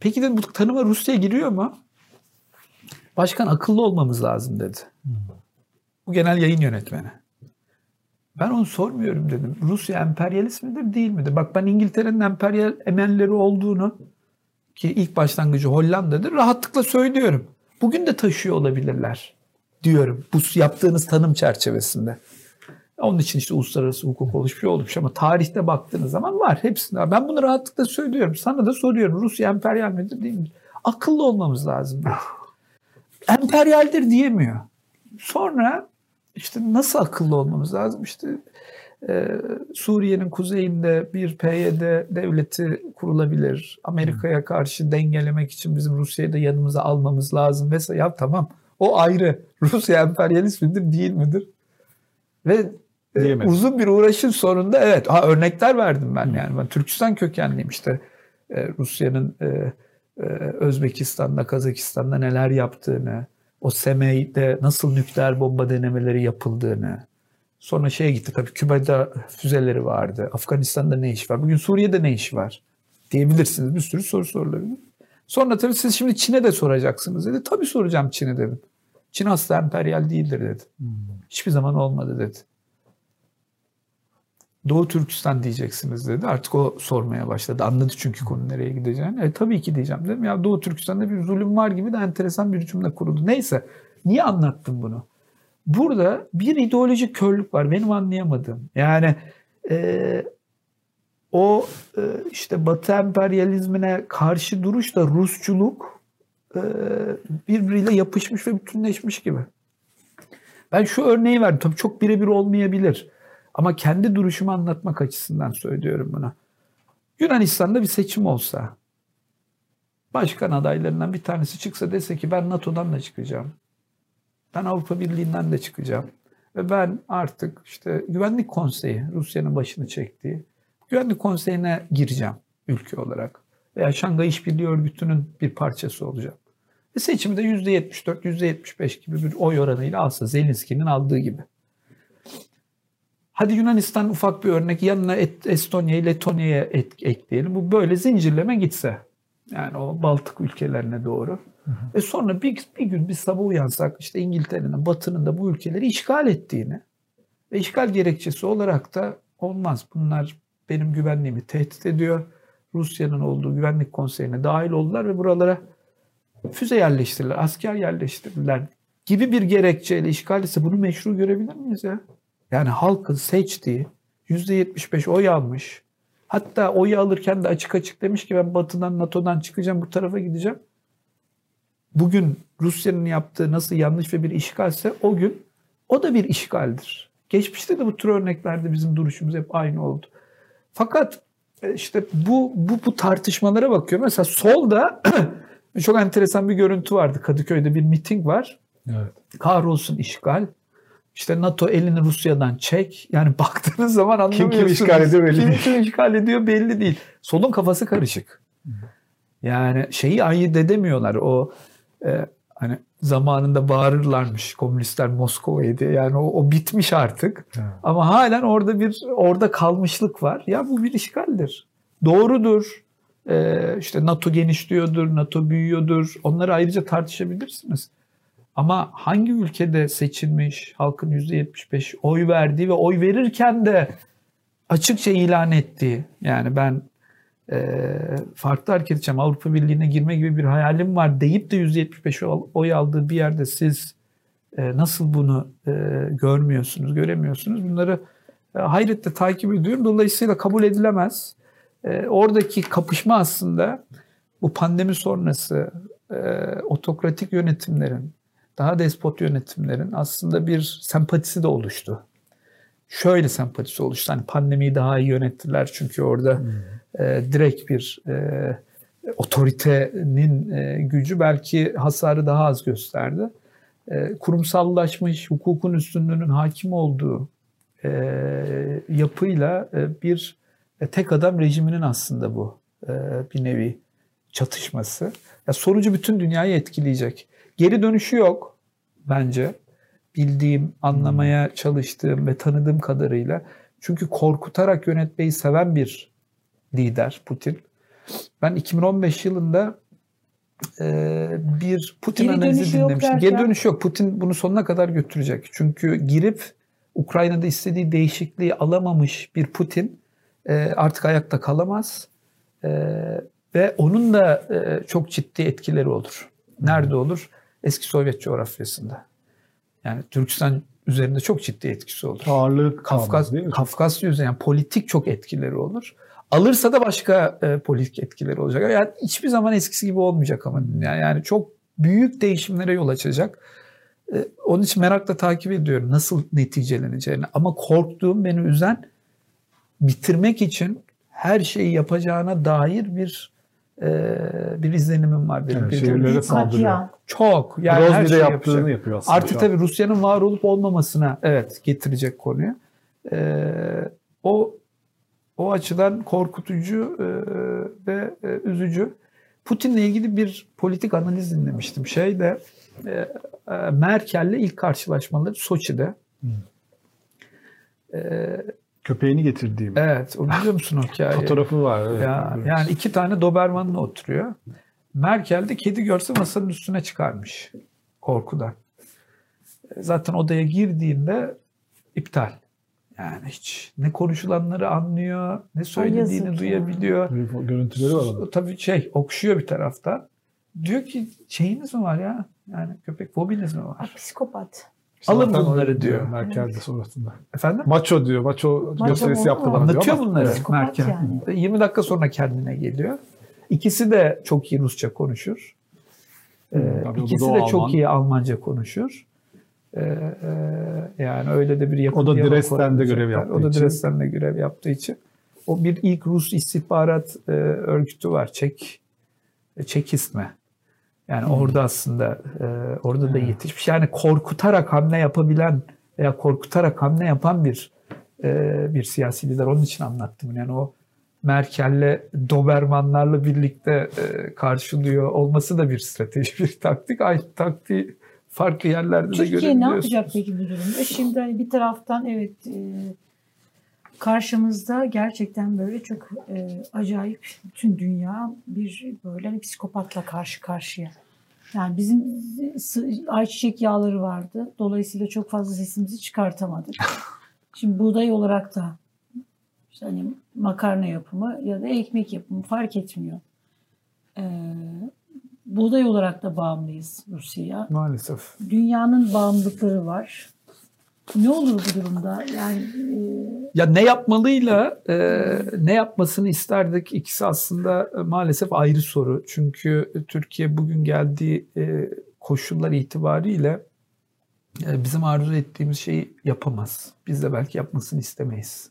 Peki dedim bu tanıma Rusya giriyor mu? Başkan akıllı olmamız lazım dedi. Bu genel yayın yönetmeni. Ben onu sormuyorum dedim. Rusya emperyalist midir değil midir? Bak ben İngiltere'nin emperyal emelleri olduğunu ki ilk başlangıcı Hollanda'dır rahatlıkla söylüyorum. Bugün de taşıyor olabilirler. Diyorum. Bu yaptığınız tanım çerçevesinde. Onun için işte uluslararası hukuk oluşmuş olmuş ama tarihte baktığınız zaman var hepsinde. Ben bunu rahatlıkla söylüyorum. Sana da soruyorum. Rusya emperyal midir değil mi? Akıllı olmamız lazım. Emperyaldir diyemiyor. Sonra işte nasıl akıllı olmamız lazım? İşte e, Suriye'nin kuzeyinde bir PYD devleti kurulabilir. Amerika'ya karşı dengelemek için bizim Rusya'yı da yanımıza almamız lazım vesaire. Ya tamam o ayrı. Rusya emperyalist midir değil midir? Ve e, uzun bir uğraşın sonunda evet ha, örnekler verdim ben yani. Ben Türkistan kökenliyim işte. E, Rusya'nın e, e, Özbekistan'da, Kazakistan'da neler yaptığını, o Semey'de nasıl nükleer bomba denemeleri yapıldığını, sonra şeye gitti tabii Küba'da füzeleri vardı, Afganistan'da ne iş var, bugün Suriye'de ne iş var diyebilirsiniz. Bir sürü soru sorulabilir. Sonra tabii siz şimdi Çin'e de soracaksınız dedi. Tabii soracağım Çin'e dedim. Çin asla emperyal değildir dedi. Hmm. Hiçbir zaman olmadı dedi. Doğu Türkistan diyeceksiniz dedi. Artık o sormaya başladı. Anladı çünkü konu nereye gideceğini. E, tabii ki diyeceğim dedim. Ya Doğu Türkistan'da bir zulüm var gibi de enteresan bir cümle kuruldu. Neyse. Niye anlattım bunu? Burada bir ideolojik körlük var. Benim anlayamadığım. Yani e, o e, işte Batı emperyalizmine karşı duruş da Rusçuluk birbiriyle yapışmış ve bütünleşmiş gibi. Ben şu örneği verdim. Tabii çok birebir olmayabilir. Ama kendi duruşumu anlatmak açısından söylüyorum bunu. Yunanistan'da bir seçim olsa, başkan adaylarından bir tanesi çıksa dese ki ben NATO'dan da çıkacağım. Ben Avrupa Birliği'nden de çıkacağım. Ve ben artık işte Güvenlik Konseyi, Rusya'nın başını çektiği, Güvenlik Konseyi'ne gireceğim ülke olarak. Veya Şangay İşbirliği Örgütü'nün bir parçası olacağım. Ve seçimi de %74, %75 gibi bir oy oranıyla alsa Zelenski'nin aldığı gibi. Hadi Yunanistan ufak bir örnek yanına Estonya'yı Letonya'ya ekleyelim. Bu böyle zincirleme gitse. Yani o Baltık ülkelerine doğru. Hı hı. E sonra bir, bir gün bir sabah uyansak işte İngiltere'nin batının da bu ülkeleri işgal ettiğini ve işgal gerekçesi olarak da olmaz. Bunlar benim güvenliğimi tehdit ediyor. Rusya'nın olduğu güvenlik konseyine dahil oldular ve buralara füze yerleştirdiler, asker yerleştirdiler gibi bir gerekçeyle işgal ise bunu meşru görebilir miyiz ya? Yani halkın seçtiği %75 oy almış. Hatta oy alırken de açık açık demiş ki ben batıdan NATO'dan çıkacağım bu tarafa gideceğim. Bugün Rusya'nın yaptığı nasıl yanlış ve bir işgalse o gün o da bir işgaldir. Geçmişte de bu tür örneklerde bizim duruşumuz hep aynı oldu. Fakat e, işte bu bu bu tartışmalara bakıyor. Mesela solda çok enteresan bir görüntü vardı. Kadıköy'de bir miting var. Evet. Kahrolsun işgal. İşte NATO elini Rusya'dan çek. Yani baktığınız zaman anlamıyorsunuz. Kim kim işgal ediyor belli kim, değil. Kim işgal ediyor belli değil. Solun kafası karışık. Yani şeyi ayırt edemiyorlar. O e, hani zamanında bağırırlarmış komünistler Moskova'yı diye. Yani o, o bitmiş artık. Evet. Ama halen orada bir orada kalmışlık var. Ya bu bir işgaldir. Doğrudur. Ee, işte NATO genişliyordur, NATO büyüyordur. Onları ayrıca tartışabilirsiniz. Ama hangi ülkede seçilmiş, halkın %75 oy verdiği ve oy verirken de açıkça ilan ettiği, yani ben e, farklı hareket edeceğim, Avrupa Birliği'ne girme gibi bir hayalim var deyip de %75 oy aldığı bir yerde siz e, nasıl bunu e, görmüyorsunuz, göremiyorsunuz? Bunları e, hayretle takip ediyorum. Dolayısıyla kabul edilemez. E, oradaki kapışma aslında bu pandemi sonrası e, otokratik yönetimlerin, daha despot yönetimlerin aslında bir sempatisi de oluştu. Şöyle sempatisi oluştu. Hani pandemiyi daha iyi yönettiler çünkü orada hmm. e, direkt bir e, otoritenin e, gücü belki hasarı daha az gösterdi. E, kurumsallaşmış, hukukun üstünlüğünün hakim olduğu e, yapıyla e, bir tek adam rejiminin aslında bu e, bir nevi çatışması. Ya sonucu bütün dünyayı etkileyecek. Geri dönüşü yok bence. Bildiğim, anlamaya hmm. çalıştığım ve tanıdığım kadarıyla. Çünkü korkutarak yönetmeyi seven bir lider Putin. Ben 2015 yılında e, bir Putin Geri analizi dinlemiştim. Geri dönüş yok. Putin bunu sonuna kadar götürecek. Çünkü girip Ukrayna'da istediği değişikliği alamamış bir Putin e, artık ayakta kalamaz. E, ve onun da e, çok ciddi etkileri olur. Nerede olur? eski Sovyet coğrafyasında. Yani Türkistan üzerinde çok ciddi etkisi olur. Ağırlığı Kafkas, değil mi? Kafkasya üzerinde yani politik çok etkileri olur. Alırsa da başka e, politik etkileri olacak. Yani hiçbir zaman eskisi gibi olmayacak ama yani, yani çok büyük değişimlere yol açacak. E, onun için merakla takip ediyorum nasıl neticeleneceğini. Ama korktuğum, beni üzen bitirmek için her şeyi yapacağına dair bir e, bir izlenimim var benim. Bir- şehirlere saldırıyor. Çok. Yani her Grozny'de şeyi yaptığını yapacak. yapıyor aslında. Artık tabii Rusya'nın var olup olmamasına evet getirecek konuyu. Ee, o o açıdan korkutucu e, ve e, üzücü. Putin'le ilgili bir politik analiz dinlemiştim. Şeyde e, e, Merkel'le ilk karşılaşmaları Soçi'de. E, Köpeğini getirdiğim evet, o biliyor musun o hikayeyi? fotoğrafı var. Evet. Ya, yani iki tane Doberman'la oturuyor. Merkel de kedi görse masanın üstüne çıkarmış korkudan. Zaten odaya girdiğinde iptal. Yani hiç ne konuşulanları anlıyor, ne söylediğini ya. duyabiliyor. Böyle Görüntüleri var onun. Tabii şey okşuyor bir taraftan. Diyor ki şeyiniz mi var ya? Yani köpek fobiniz mi Ha, var? psikopat. Alın Zaten bunları diyor. Merkel de sonrasında. Efendim? Maço diyor. Maço, Maço gösterisi yaptı bana Anlatıyor diyor ama. bunları Evet. Merkel. yani. 20 dakika sonra kendine geliyor. İkisi de çok iyi Rusça konuşur. Ee, tabii ikisi de çok Alman. iyi Almanca konuşur. Ee, e, yani öyle de bir yakın O da Dresden'de görev yaptığı O da için. Dresden'de görev yaptığı için. O bir ilk Rus istihbarat e, örgütü var. Çek Çekisme. Yani orada aslında e, orada da yetişmiş. Yani korkutarak hamle yapabilen veya korkutarak hamle yapan bir e, bir siyasi lider. Onun için anlattım. Yani o Merkel'le Dobermanlarla birlikte e, karşılıyor olması da bir strateji, bir taktik. Aynı taktiği farklı yerlerde de Türkiye ne görebiliyorsunuz. yapacak peki bu durumda? Şimdi hani bir taraftan evet e, karşımızda gerçekten böyle çok e, acayip bütün dünya bir böyle hani psikopatla karşı karşıya. Yani bizim ayçiçek yağları vardı. Dolayısıyla çok fazla sesimizi çıkartamadık. Şimdi buğday olarak da işte hani makarna yapımı ya da ekmek yapımı fark etmiyor. Ee, buğday olarak da bağımlıyız Rusya'ya Maalesef. dünyanın bağımlılıkları var. Ne olur bu durumda? Yani e, Ya ne yapmalıyla e, ne yapmasını isterdik ikisi aslında e, maalesef ayrı soru. Çünkü Türkiye bugün geldiği e, koşullar itibariyle e, bizim arzu ettiğimiz şeyi yapamaz. Biz de belki yapmasını istemeyiz.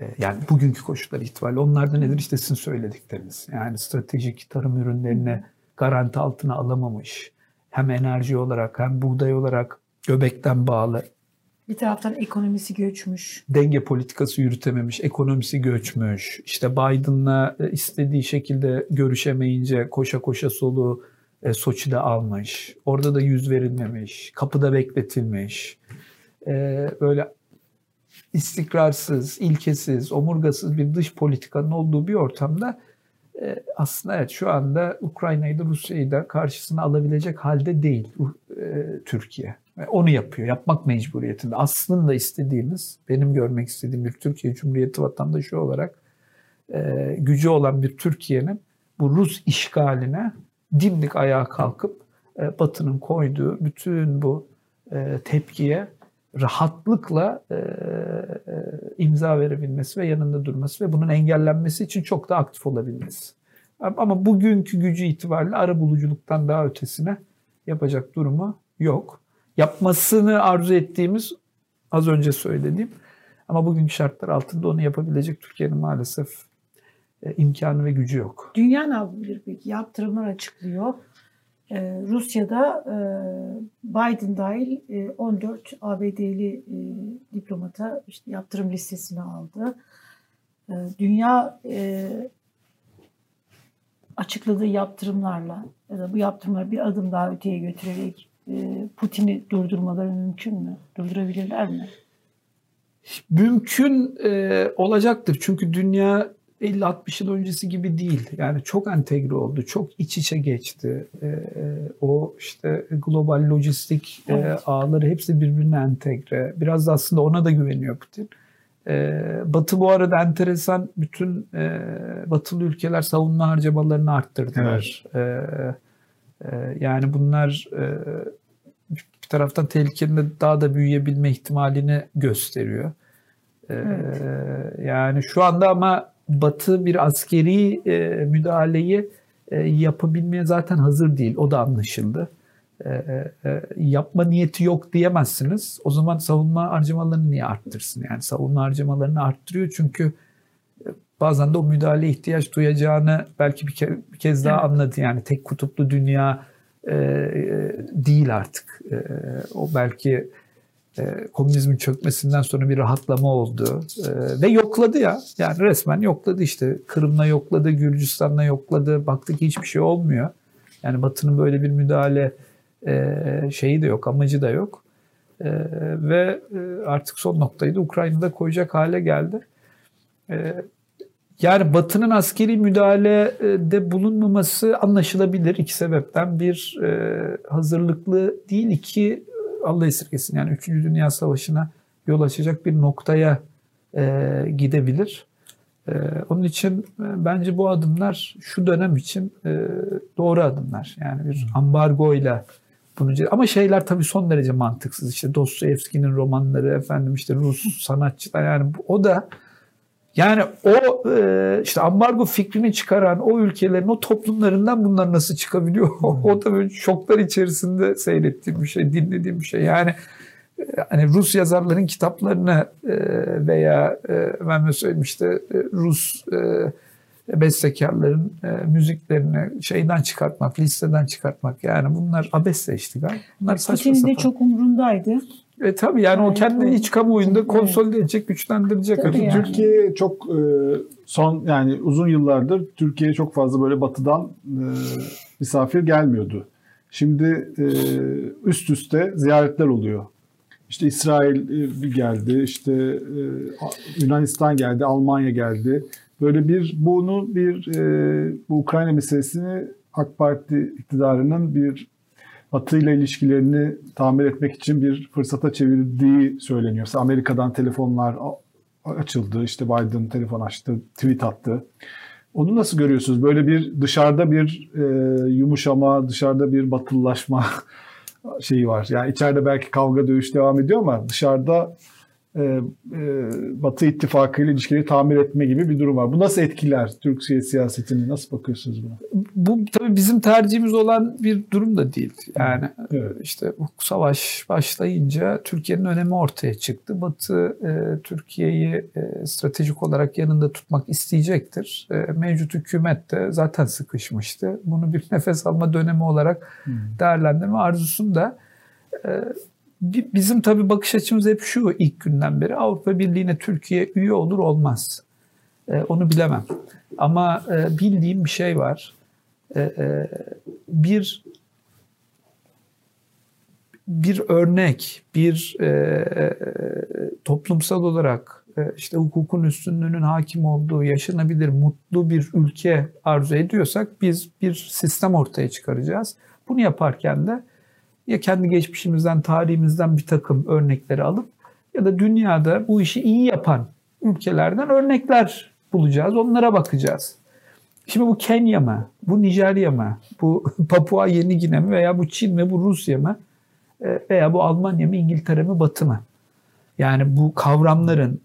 E, yani bugünkü koşullar itibariyle. Onlar da nedir işte sizin söyledikleriniz. Yani stratejik tarım ürünlerini garanti altına alamamış. Hem enerji olarak hem buğday olarak göbekten bağlı bir taraftan ekonomisi göçmüş. denge politikası yürütememiş, ekonomisi göçmüş, işte Biden'la e, istediği şekilde görüşemeyince koşa koşa soluğu e, Soçi'de almış. Orada da yüz verilmemiş, kapıda bekletilmiş. E, böyle istikrarsız, ilkesiz, omurgasız bir dış politikanın olduğu bir ortamda e, aslında evet şu anda Ukrayna'yı da Rusya'yı da karşısına alabilecek halde değil e, Türkiye. Onu yapıyor. Yapmak mecburiyetinde. Aslında istediğimiz, benim görmek istediğim bir Türkiye Cumhuriyeti vatandaşı olarak e, gücü olan bir Türkiye'nin bu Rus işgaline dimdik ayağa kalkıp e, Batı'nın koyduğu bütün bu e, tepkiye rahatlıkla e, e, imza verebilmesi ve yanında durması ve bunun engellenmesi için çok da aktif olabilmesi. Ama bugünkü gücü itibariyle ara buluculuktan daha ötesine yapacak durumu yok. Yapmasını arzu ettiğimiz az önce söylediğim ama bugünkü şartlar altında onu yapabilecek Türkiye'nin maalesef e, imkanı ve gücü yok. Dünya ne yapabilir peki? Yaptırımlar açıklıyor. Ee, Rusya'da e, Biden dahil e, 14 ABD'li e, diplomata işte yaptırım listesine aldı. E, dünya e, açıkladığı yaptırımlarla ya da bu yaptırımları bir adım daha öteye götürerek Putin'i durdurmaları mümkün mü? Durdurabilirler mi? Mümkün e, olacaktır çünkü dünya 50-60 yıl öncesi gibi değil. Yani çok entegre oldu, çok iç içe geçti. E, e, o işte global lojistik e, Evet. ağları hepsi birbirine entegre. Biraz da aslında ona da güveniyor Putin. E, Batı bu arada enteresan bütün e, batılı ülkeler savunma harcamalarını arttırdılar. E, e, yani bunlar e, bir taraftan tehlikenin de daha da büyüyebilme ihtimalini gösteriyor. Ee, Evet. Yani şu anda ama Batı bir askeri e, müdahaleyi e, yapabilmeye zaten hazır değil. O da anlaşıldı. E, e, yapma niyeti yok diyemezsiniz. O zaman savunma harcamalarını niye arttırsın? Yani savunma harcamalarını arttırıyor çünkü bazen de o müdahaleye ihtiyaç duyacağını belki bir, ke- bir kez daha Evet. anladı. Yani tek kutuplu dünya e, e, değil artık. E, o belki e, komünizmin çökmesinden sonra bir rahatlama oldu. E, ve yokladı ya. Yani resmen yokladı işte. Kırım'la yokladı, Gürcistan'la yokladı. Baktık hiçbir şey olmuyor. Yani Batı'nın böyle bir müdahale e, şeyi de yok, amacı da yok. E, ve e, artık son noktayı da Ukrayna'da koyacak hale geldi. E, yani Batı'nın askeri müdahalede bulunmaması anlaşılabilir iki sebepten. Bir e, hazırlıklı değil, iki Allah esirgesin yani 3. Dünya Savaşı'na yol açacak bir noktaya e, gidebilir. E, onun için bence bu adımlar şu dönem için doğru adımlar. Yani bir ambargoyla bunu ama şeyler tabii son derece mantıksız. İşte Dostoyevski'nin romanları, efendim işte Rus sanatçılar yani o da yani o e, işte ambargo fikrini çıkaran o ülkelerin o toplumlarından bunlar nasıl çıkabiliyor? o da böyle şoklar içerisinde seyrettiğim bir şey, dinlediğim bir şey. Yani e, hani Rus yazarların kitaplarını e, veya ben söyleyeyim işte Rus bestekarların e, müziklerini şeyden çıkartmak, listeden çıkartmak yani bunlar abesle iştigal. Bunlar saçma Putin'in de sapan. çok umrundaydı. E tabii yani o Gayet kendi iç kamuoyunda Evet. konsolide edecek, güçlendirecek. Tabii yani. Türkiye çok e, son yani uzun yıllardır Türkiye'ye çok fazla böyle batıdan e, misafir gelmiyordu. Şimdi e, üst üste ziyaretler oluyor. İşte İsrail e, bir geldi, işte e, Yunanistan geldi, Almanya geldi. Böyle bir bunu bir e, bu Ukrayna meselesini AK Parti iktidarının bir Batı ile ilişkilerini tamir etmek için bir fırsata çevirdiği söyleniyor. Amerika'dan telefonlar açıldı. İşte Biden telefon açtı, tweet attı. Onu nasıl görüyorsunuz? Böyle bir dışarıda bir e, yumuşama, dışarıda bir batılılaşma şeyi var. Yani içeride belki kavga dövüş devam ediyor ama dışarıda e, e, Batı ittifakı ile ilişkileri tamir etme gibi bir durum var. Bu nasıl etkiler Türkiye siyasetini? Nasıl bakıyorsunuz buna? Bu tabii bizim tercihimiz olan bir durum da değil. Yani Evet. işte bu savaş başlayınca Türkiye'nin önemi ortaya çıktı. Batı e, Türkiye'yi e, stratejik olarak yanında tutmak isteyecektir. E, mevcut hükümet de zaten sıkışmıştı. Bunu bir nefes alma dönemi olarak değerlendirme arzusunda e, bizim tabii bakış açımız hep şu ilk günden beri Avrupa Birliği'ne Türkiye üye olur olmaz. E, onu bilemem. Ama e, bildiğim bir şey var. E, bir bir örnek, bir toplumsal olarak işte hukukun üstünlüğünün hakim olduğu, yaşanabilir, mutlu bir ülke arzu ediyorsak biz bir sistem ortaya çıkaracağız. Bunu yaparken de ya kendi geçmişimizden, tarihimizden bir takım örnekleri alıp ya da dünyada bu işi iyi yapan ülkelerden örnekler bulacağız, onlara bakacağız. Şimdi bu Kenya mı, bu Nijerya mı, bu Papua Yeni Gine mi veya bu Çin mi, bu Rusya mı e, veya bu Almanya mı, İngiltere mi, Batı mı? Yani bu kavramların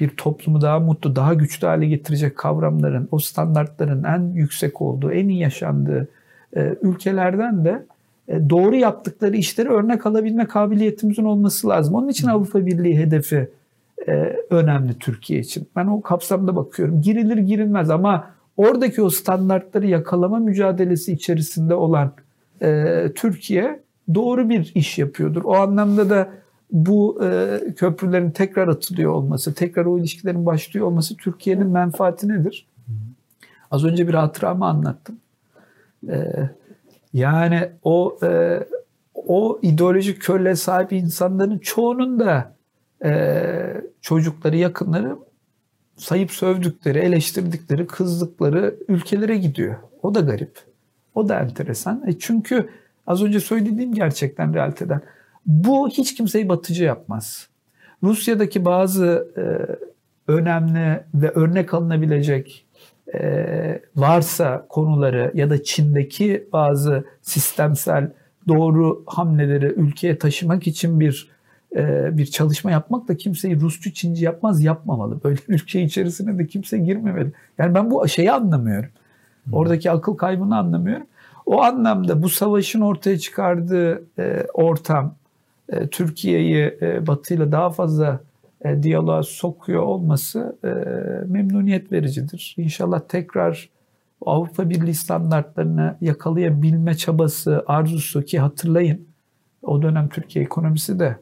bir toplumu daha mutlu, daha güçlü hale getirecek kavramların, o standartların en yüksek olduğu, en iyi yaşandığı e, ülkelerden de doğru yaptıkları işleri örnek alabilme kabiliyetimizin olması lazım. Onun için Avrupa Birliği hedefi e, önemli Türkiye için. Ben o kapsamda bakıyorum. Girilir girilmez ama oradaki o standartları yakalama mücadelesi içerisinde olan e, Türkiye doğru bir iş yapıyordur. O anlamda da bu e, köprülerin tekrar atılıyor olması, tekrar o ilişkilerin başlıyor olması Türkiye'nin menfaati nedir? Az önce bir hatıramı anlattım. E, yani o e, o ideolojik körlüğe sahip insanların çoğunun da e, çocukları, yakınları sayıp sövdükleri, eleştirdikleri, kızdıkları ülkelere gidiyor. O da garip. O da enteresan. E çünkü az önce söylediğim gerçekten realiteden. Bu hiç kimseyi batıcı yapmaz. Rusya'daki bazı e, önemli ve örnek alınabilecek varsa konuları ya da Çin'deki bazı sistemsel doğru hamleleri ülkeye taşımak için bir e, bir çalışma yapmak da kimseyi Rusçu Çinci yapmaz yapmamalı. Böyle bir ülke içerisine de kimse girmemeli. Yani ben bu şeyi anlamıyorum. Oradaki akıl kaybını anlamıyorum. O anlamda bu savaşın ortaya çıkardığı e, ortam e, Türkiye'yi e, Batı ile daha fazla e, diyaloğa sokuyor olması e, memnuniyet vericidir. İnşallah tekrar Avrupa Birliği standartlarını yakalayabilme çabası, arzusu ki hatırlayın o dönem Türkiye ekonomisi de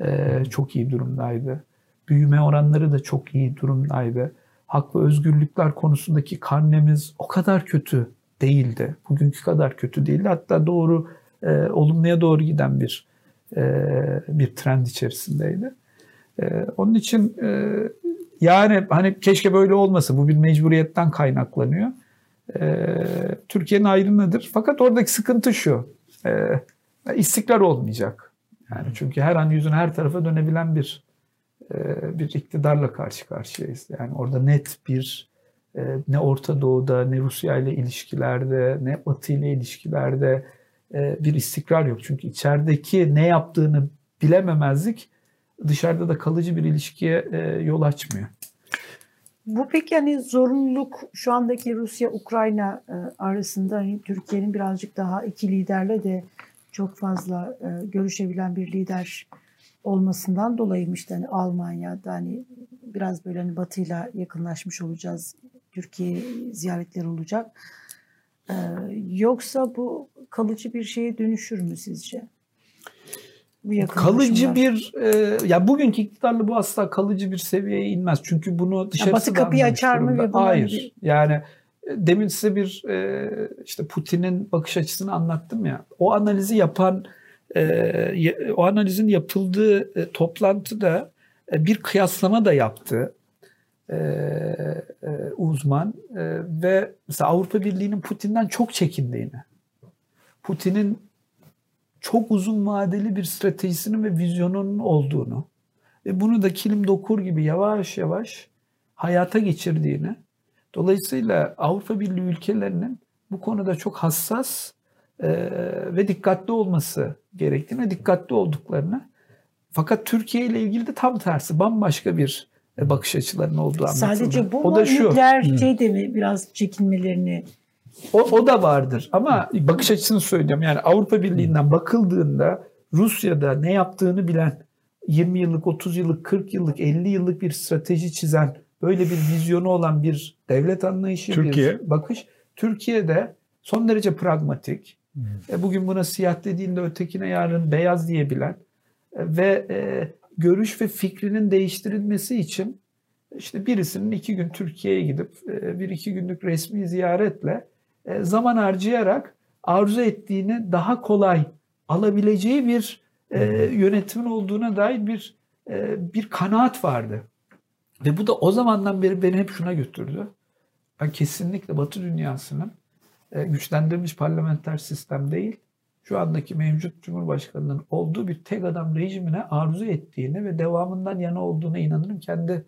e, çok iyi durumdaydı. Büyüme oranları da çok iyi durumdaydı. Hak ve özgürlükler konusundaki karnemiz o kadar kötü değildi. Bugünkü kadar kötü değildi. Hatta doğru e, olumluya doğru giden bir e, bir trend içerisindeydi. E, onun için e, yani hani keşke böyle olmasa. Bu bir mecburiyetten kaynaklanıyor. E, Türkiye'nin ayrımıdır. Fakat oradaki sıkıntı şu. E, istikrar olmayacak. Yani çünkü her an yüzün her tarafa dönebilen bir e, bir iktidarla karşı karşıyayız. Yani orada net bir e, ne Orta Doğu'da ne Rusya ile ilişkilerde ne Batı ile ilişkilerde e, bir istikrar yok. Çünkü içerideki ne yaptığını bilememezlik dışarıda da kalıcı bir ilişkiye yol açmıyor. Bu peki hani zorunluluk şu andaki Rusya-Ukrayna arasında hani Türkiye'nin birazcık daha iki liderle de çok fazla görüşebilen bir lider olmasından dolayıymış. Hani Almanya'da hani biraz böyle hani Batı'yla yakınlaşmış olacağız. Türkiye ziyaretleri olacak. Ee, yoksa bu kalıcı bir şeye dönüşür mü sizce? Bu kalıcı bir e, ya bugünkü iktidarla bu asla kalıcı bir seviyeye inmez. Çünkü bunu dışarısı ya Batı kapıyı açar mı? Ve Hayır. Bir... Yani e, demin size bir e, işte Putin'in bakış açısını anlattım ya. O analizi yapan e, o analizin yapıldığı e, toplantıda e, bir kıyaslama da yaptı e, e, uzman e, ve mesela Avrupa Birliği'nin Putin'den çok çekindiğini, Putin'in çok uzun vadeli bir stratejisinin ve vizyonunun olduğunu ve bunu da kilim dokur gibi yavaş yavaş hayata geçirdiğini, dolayısıyla Avrupa Birliği ülkelerinin bu konuda çok hassas e, ve dikkatli olması gerektiğine, dikkatli olduklarını fakat Türkiye ile ilgili de tam tersi bambaşka bir bakış açılarının olduğu anlatıldı. Sadece bu o da şu. nükleer şey de mi biraz çekinmelerini o, o da vardır ama bakış açısını söylüyorum. Yani Avrupa Birliği'nden bakıldığında Rusya'da ne yaptığını bilen 20 yıllık, 30 yıllık, 40 yıllık, 50 yıllık bir strateji çizen, böyle bir vizyonu olan bir devlet anlayışı, Türkiye. bir bakış. Türkiye'de son derece pragmatik. Hmm. E, bugün buna siyah dediğinde ötekine yarın beyaz diyebilen e, ve e, görüş ve fikrinin değiştirilmesi için işte birisinin iki gün Türkiye'ye gidip e, bir iki günlük resmi ziyaretle zaman harcayarak arzu ettiğini daha kolay alabileceği bir e, yönetimin olduğuna dair bir bir kanaat vardı. Ve bu da o zamandan beri beni hep şuna götürdü. Ben kesinlikle Batı dünyasının güçlendirilmiş parlamenter sistem değil, şu andaki mevcut Cumhurbaşkanı'nın olduğu bir tek adam rejimine arzu ettiğini ve devamından yana olduğuna inanırım kendi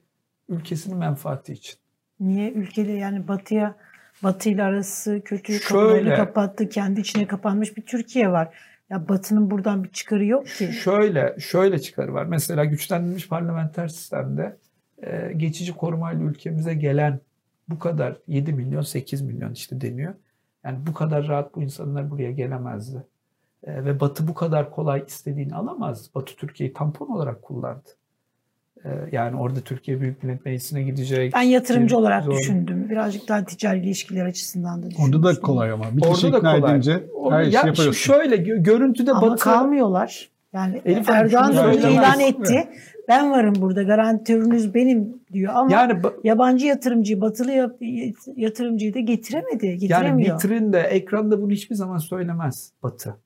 ülkesinin menfaati için. Niye ülkede yani batıya Batı ile arası kötü kapılarını kapattı, kendi içine kapanmış bir Türkiye var. Ya Batı'nın buradan bir çıkarı yok ki. Şöyle, şöyle çıkarı var. Mesela güçlendirilmiş parlamenter sistemde e, geçici korumayla ülkemize gelen bu kadar 7 milyon 8 milyon işte deniyor. Yani bu kadar rahat bu insanlar buraya gelemezdi. E, ve Batı bu kadar kolay istediğini alamaz. Batı Türkiye'yi tampon olarak kullandı. E, yani orada Türkiye Büyük Millet Meclisi'ne gidecek. Ben yatırımcı olarak zor. düşündüm. Birazcık daha ticari ilişkiler açısından da düşündüm. Orada da kolay ama. Bir kişi orada ikna kolay. edince her işi yapıyorsun. Şöyle görüntüde ama Batı... kalmıyorlar. Yani Elif Erdoğan da ilan etti. Ben varım burada garantörünüz benim diyor ama yani, yabancı yatırımcıyı, batılı yatırımcıyı da getiremedi, getiremiyor. Yani vitrinde, ekranda bunu hiçbir zaman söylemez Batı.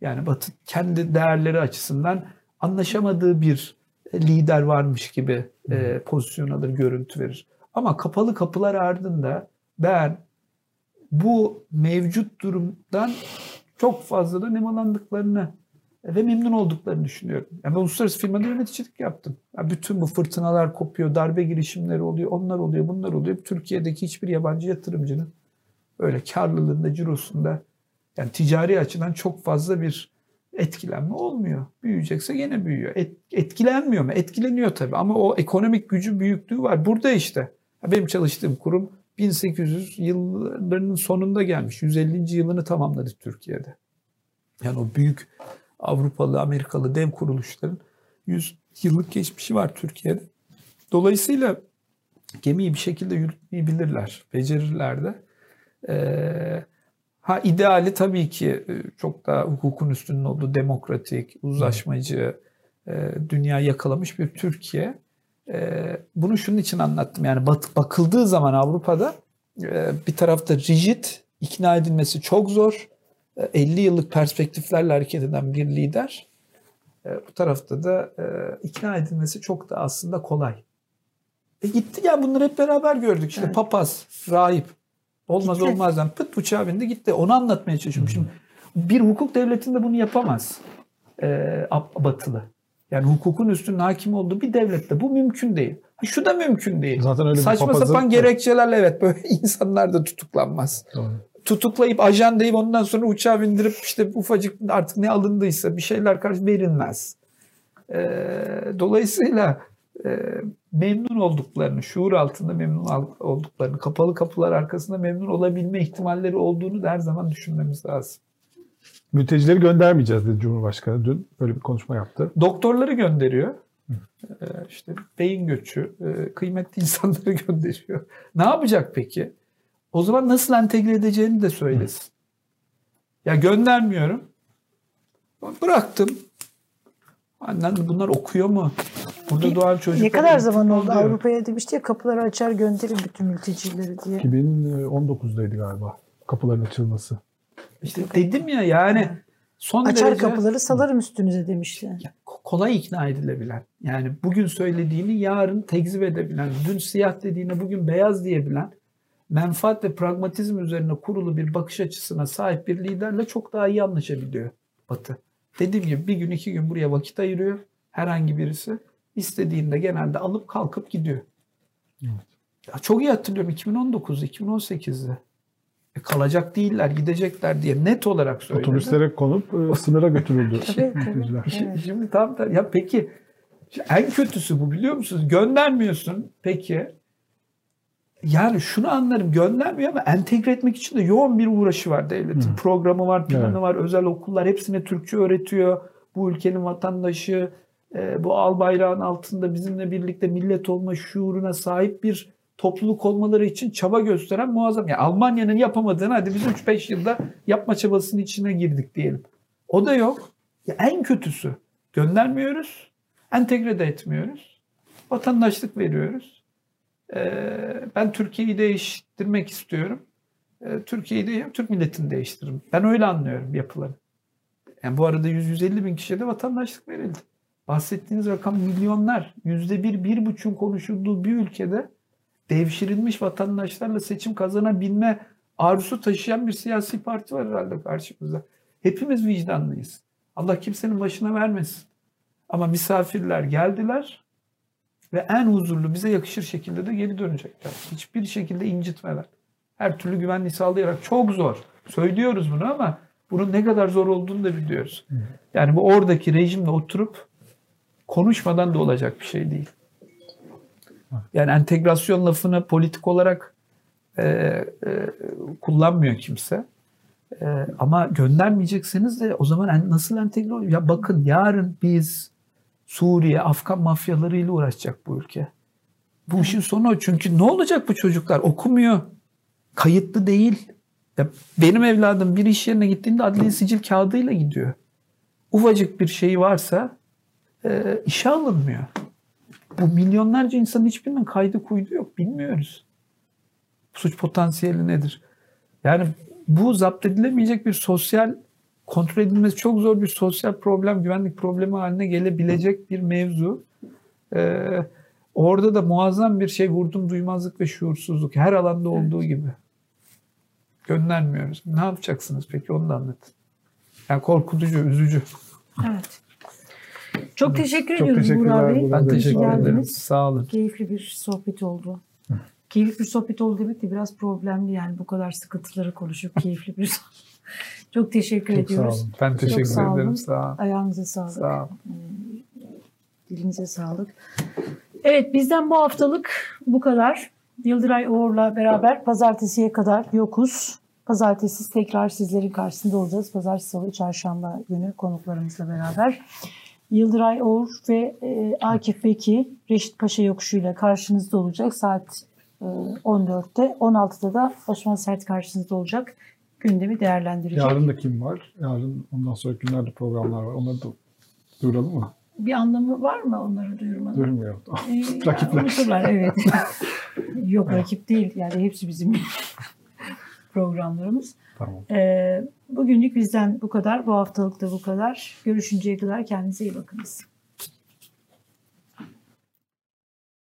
Yani Batı kendi değerleri açısından anlaşamadığı bir lider varmış gibi e, pozisyon alır, görüntü verir. Ama kapalı kapılar ardında ben bu mevcut durumdan çok fazla da nemalandıklarını ve memnun olduklarını düşünüyorum. Yani ben uluslararası firmada yöneticilik yaptım. Yani bütün bu fırtınalar kopuyor, darbe girişimleri oluyor, onlar oluyor, bunlar oluyor. Türkiye'deki hiçbir yabancı yatırımcının öyle karlılığında, cirosunda yani ticari açıdan çok fazla bir etkilenme olmuyor. Büyüyecekse gene büyüyor. Et, etkilenmiyor mu? Etkileniyor tabii ama o ekonomik gücü büyüklüğü var. Burada işte. Benim çalıştığım kurum 1800 yıllarının sonunda gelmiş. 150. yılını tamamladı Türkiye'de. Yani o büyük Avrupalı, Amerikalı dev kuruluşların 100 yıllık geçmişi var Türkiye'de. Dolayısıyla gemiyi bir şekilde yürütmeyi bilirler, becerirler de. Ee, ha ideali tabii ki e, çok daha hukukun üstünün olduğu demokratik, uzlaşmacı, e, dünya yakalamış bir Türkiye. E, bunu şunun için anlattım. Yani bakıldığı zaman Avrupa'da bir tarafta rigid, ikna edilmesi çok zor. 50 yıllık perspektiflerle hareket eden bir lider. Bu tarafta da ikna edilmesi çok da aslında kolay. E gitti ya bunları hep beraber gördük. İşte evet. papaz, rahip. Olmaz gitti. olmazdan pıt uçağa bindi gitti. Onu anlatmaya çalışıyorum. Şimdi bir hukuk devletinde bunu yapamaz. E, batılı. Yani hukukun üstünün hakim olduğu bir devlette bu mümkün değil. Şu da mümkün değil. Zaten öyle Saçma papazın... sapan gerekçelerle evet böyle insanlar da tutuklanmaz. Doğru. Tutuklayıp ajan deyip ondan sonra uçağa bindirip işte ufacık artık ne alındıysa bir şeyler karşı verilmez. E, dolayısıyla e, memnun olduklarını, şuur altında memnun olduklarını, kapalı kapılar arkasında memnun olabilme ihtimalleri olduğunu da her zaman düşünmemiz lazım. Mültecileri göndermeyeceğiz dedi Cumhurbaşkanı dün. Böyle bir konuşma yaptı. Doktorları gönderiyor. Ee, işte beyin göçü, e, kıymetli insanları gönderiyor. Ne yapacak peki? O zaman nasıl entegre edeceğini de söylesin. Ya göndermiyorum. Bıraktım. Annen bunlar okuyor mu? Burada doğan çocuk. Ne kadar zaman oldu Avrupa'ya demişti ya kapıları açar gönderin bütün mültecileri diye. 2019'daydı galiba kapıların açılması. İşte dedim ya yani son Açar derece, kapıları salarım üstünüze demişti. Kolay ikna edilebilen. Yani bugün söylediğini yarın tekzip edebilen, dün siyah dediğine bugün beyaz diyebilen, menfaat ve pragmatizm üzerine kurulu bir bakış açısına sahip bir liderle çok daha iyi anlaşabiliyor Batı. Dediğim gibi bir gün iki gün buraya vakit ayırıyor herhangi birisi. İstediğinde genelde alıp kalkıp gidiyor. Evet. Ya çok iyi hatırlıyorum 2019'da, 2018'de. E, kalacak değiller, gidecekler diye net olarak söyledi. Otobüslere konup e, sınıra götürüldü. tabii, tabii. Şimdi, şimdi tam da ya peki en kötüsü bu biliyor musunuz? Göndermiyorsun peki. Yani şunu anlarım göndermiyor ama entegre etmek için de yoğun bir uğraşı var devletin. Hı. Programı var, planı evet. var, özel okullar hepsine Türkçe öğretiyor. Bu ülkenin vatandaşı bu al bayrağın altında bizimle birlikte millet olma şuuruna sahip bir topluluk olmaları için çaba gösteren muazzam. Yani Almanya'nın yapamadığını hadi biz 3-5 yılda yapma çabasının içine girdik diyelim. O da yok. Ya en kötüsü göndermiyoruz, entegre de etmiyoruz. Vatandaşlık veriyoruz. Ee, ben Türkiye'yi değiştirmek istiyorum. Ee, Türkiye'yi de Türk milletini değiştiririm. Ben öyle anlıyorum yapıları. Yani bu arada 100-150 bin kişiye de vatandaşlık verildi. Bahsettiğiniz rakam milyonlar. Yüzde bir, bir buçuk konuşulduğu bir ülkede devşirilmiş vatandaşlarla seçim kazanabilme arzusu taşıyan bir siyasi parti var herhalde karşımızda. Hepimiz vicdanlıyız. Allah kimsenin başına vermesin. Ama misafirler geldiler ve en huzurlu bize yakışır şekilde de geri dönecekler. Hiçbir şekilde incitmeden. Her türlü güvenliği sağlayarak çok zor. Söylüyoruz bunu ama bunun ne kadar zor olduğunu da biliyoruz. Yani bu oradaki rejimle oturup konuşmadan da olacak bir şey değil. Yani entegrasyon lafını politik olarak e, e, kullanmıyor kimse. E, ama göndermeyecekseniz de o zaman nasıl entegre oluyor? Ya bakın yarın biz Suriye, Afgan mafyalarıyla uğraşacak bu ülke. Bu işin sonu. Çünkü ne olacak bu çocuklar? Okumuyor. Kayıtlı değil. Ya benim evladım bir iş yerine gittiğinde adli sicil kağıdıyla gidiyor. Ufacık bir şey varsa e, işe alınmıyor. Bu milyonlarca insanın hiçbirinin kaydı kuydu yok. Bilmiyoruz. Suç potansiyeli nedir? Yani bu zapt edilemeyecek bir sosyal kontrol edilmesi çok zor bir sosyal problem, güvenlik problemi haline gelebilecek bir mevzu. Ee, orada da muazzam bir şey vurdum duymazlık ve şuursuzluk. Her alanda olduğu gibi. Göndermiyoruz. Ne yapacaksınız peki onu da anlatın. Yani korkutucu, üzücü. Evet. Çok teşekkür Çok ediyorum Burak Bey. Ben teşekkür ederim. Sağ olun. Keyifli bir sohbet oldu. Keyifli bir sohbet oldu demek de biraz problemli yani bu kadar sıkıntıları konuşup keyifli bir Çok teşekkür Çok sağ ediyoruz. olun. Ben teşekkür sağ olun. ederim. Sağ olun. Ayağınıza sağlık. Sağ olun. Dilinize sağlık. Evet bizden bu haftalık bu kadar. Yıldıray Uğur'la beraber pazartesiye kadar yokuz. Pazartesi tekrar sizlerin karşısında olacağız. Pazartesi, salı, çarşamba günü konuklarımızla beraber. Yıldıray Uğur ve e, Akif Beki Reşit Paşa yokuşuyla karşınızda olacak. Saat e, 14'te. 16'da da Osman Sert karşınızda olacak. Gündemi değerlendirecek. Yarın da kim var? Yarın ondan sonraki günlerde programlar var. Onları da duyuralım mı? Bir anlamı var mı onları duyurmanın? Duyurmuyorum. Ee, Rakipler. unuturlar, evet. Yok rakip değil. Yani hepsi bizim programlarımız. Tamam. Ee, bugünlük bizden bu kadar. Bu haftalık da bu kadar. Görüşünceye kadar kendinize iyi bakınız.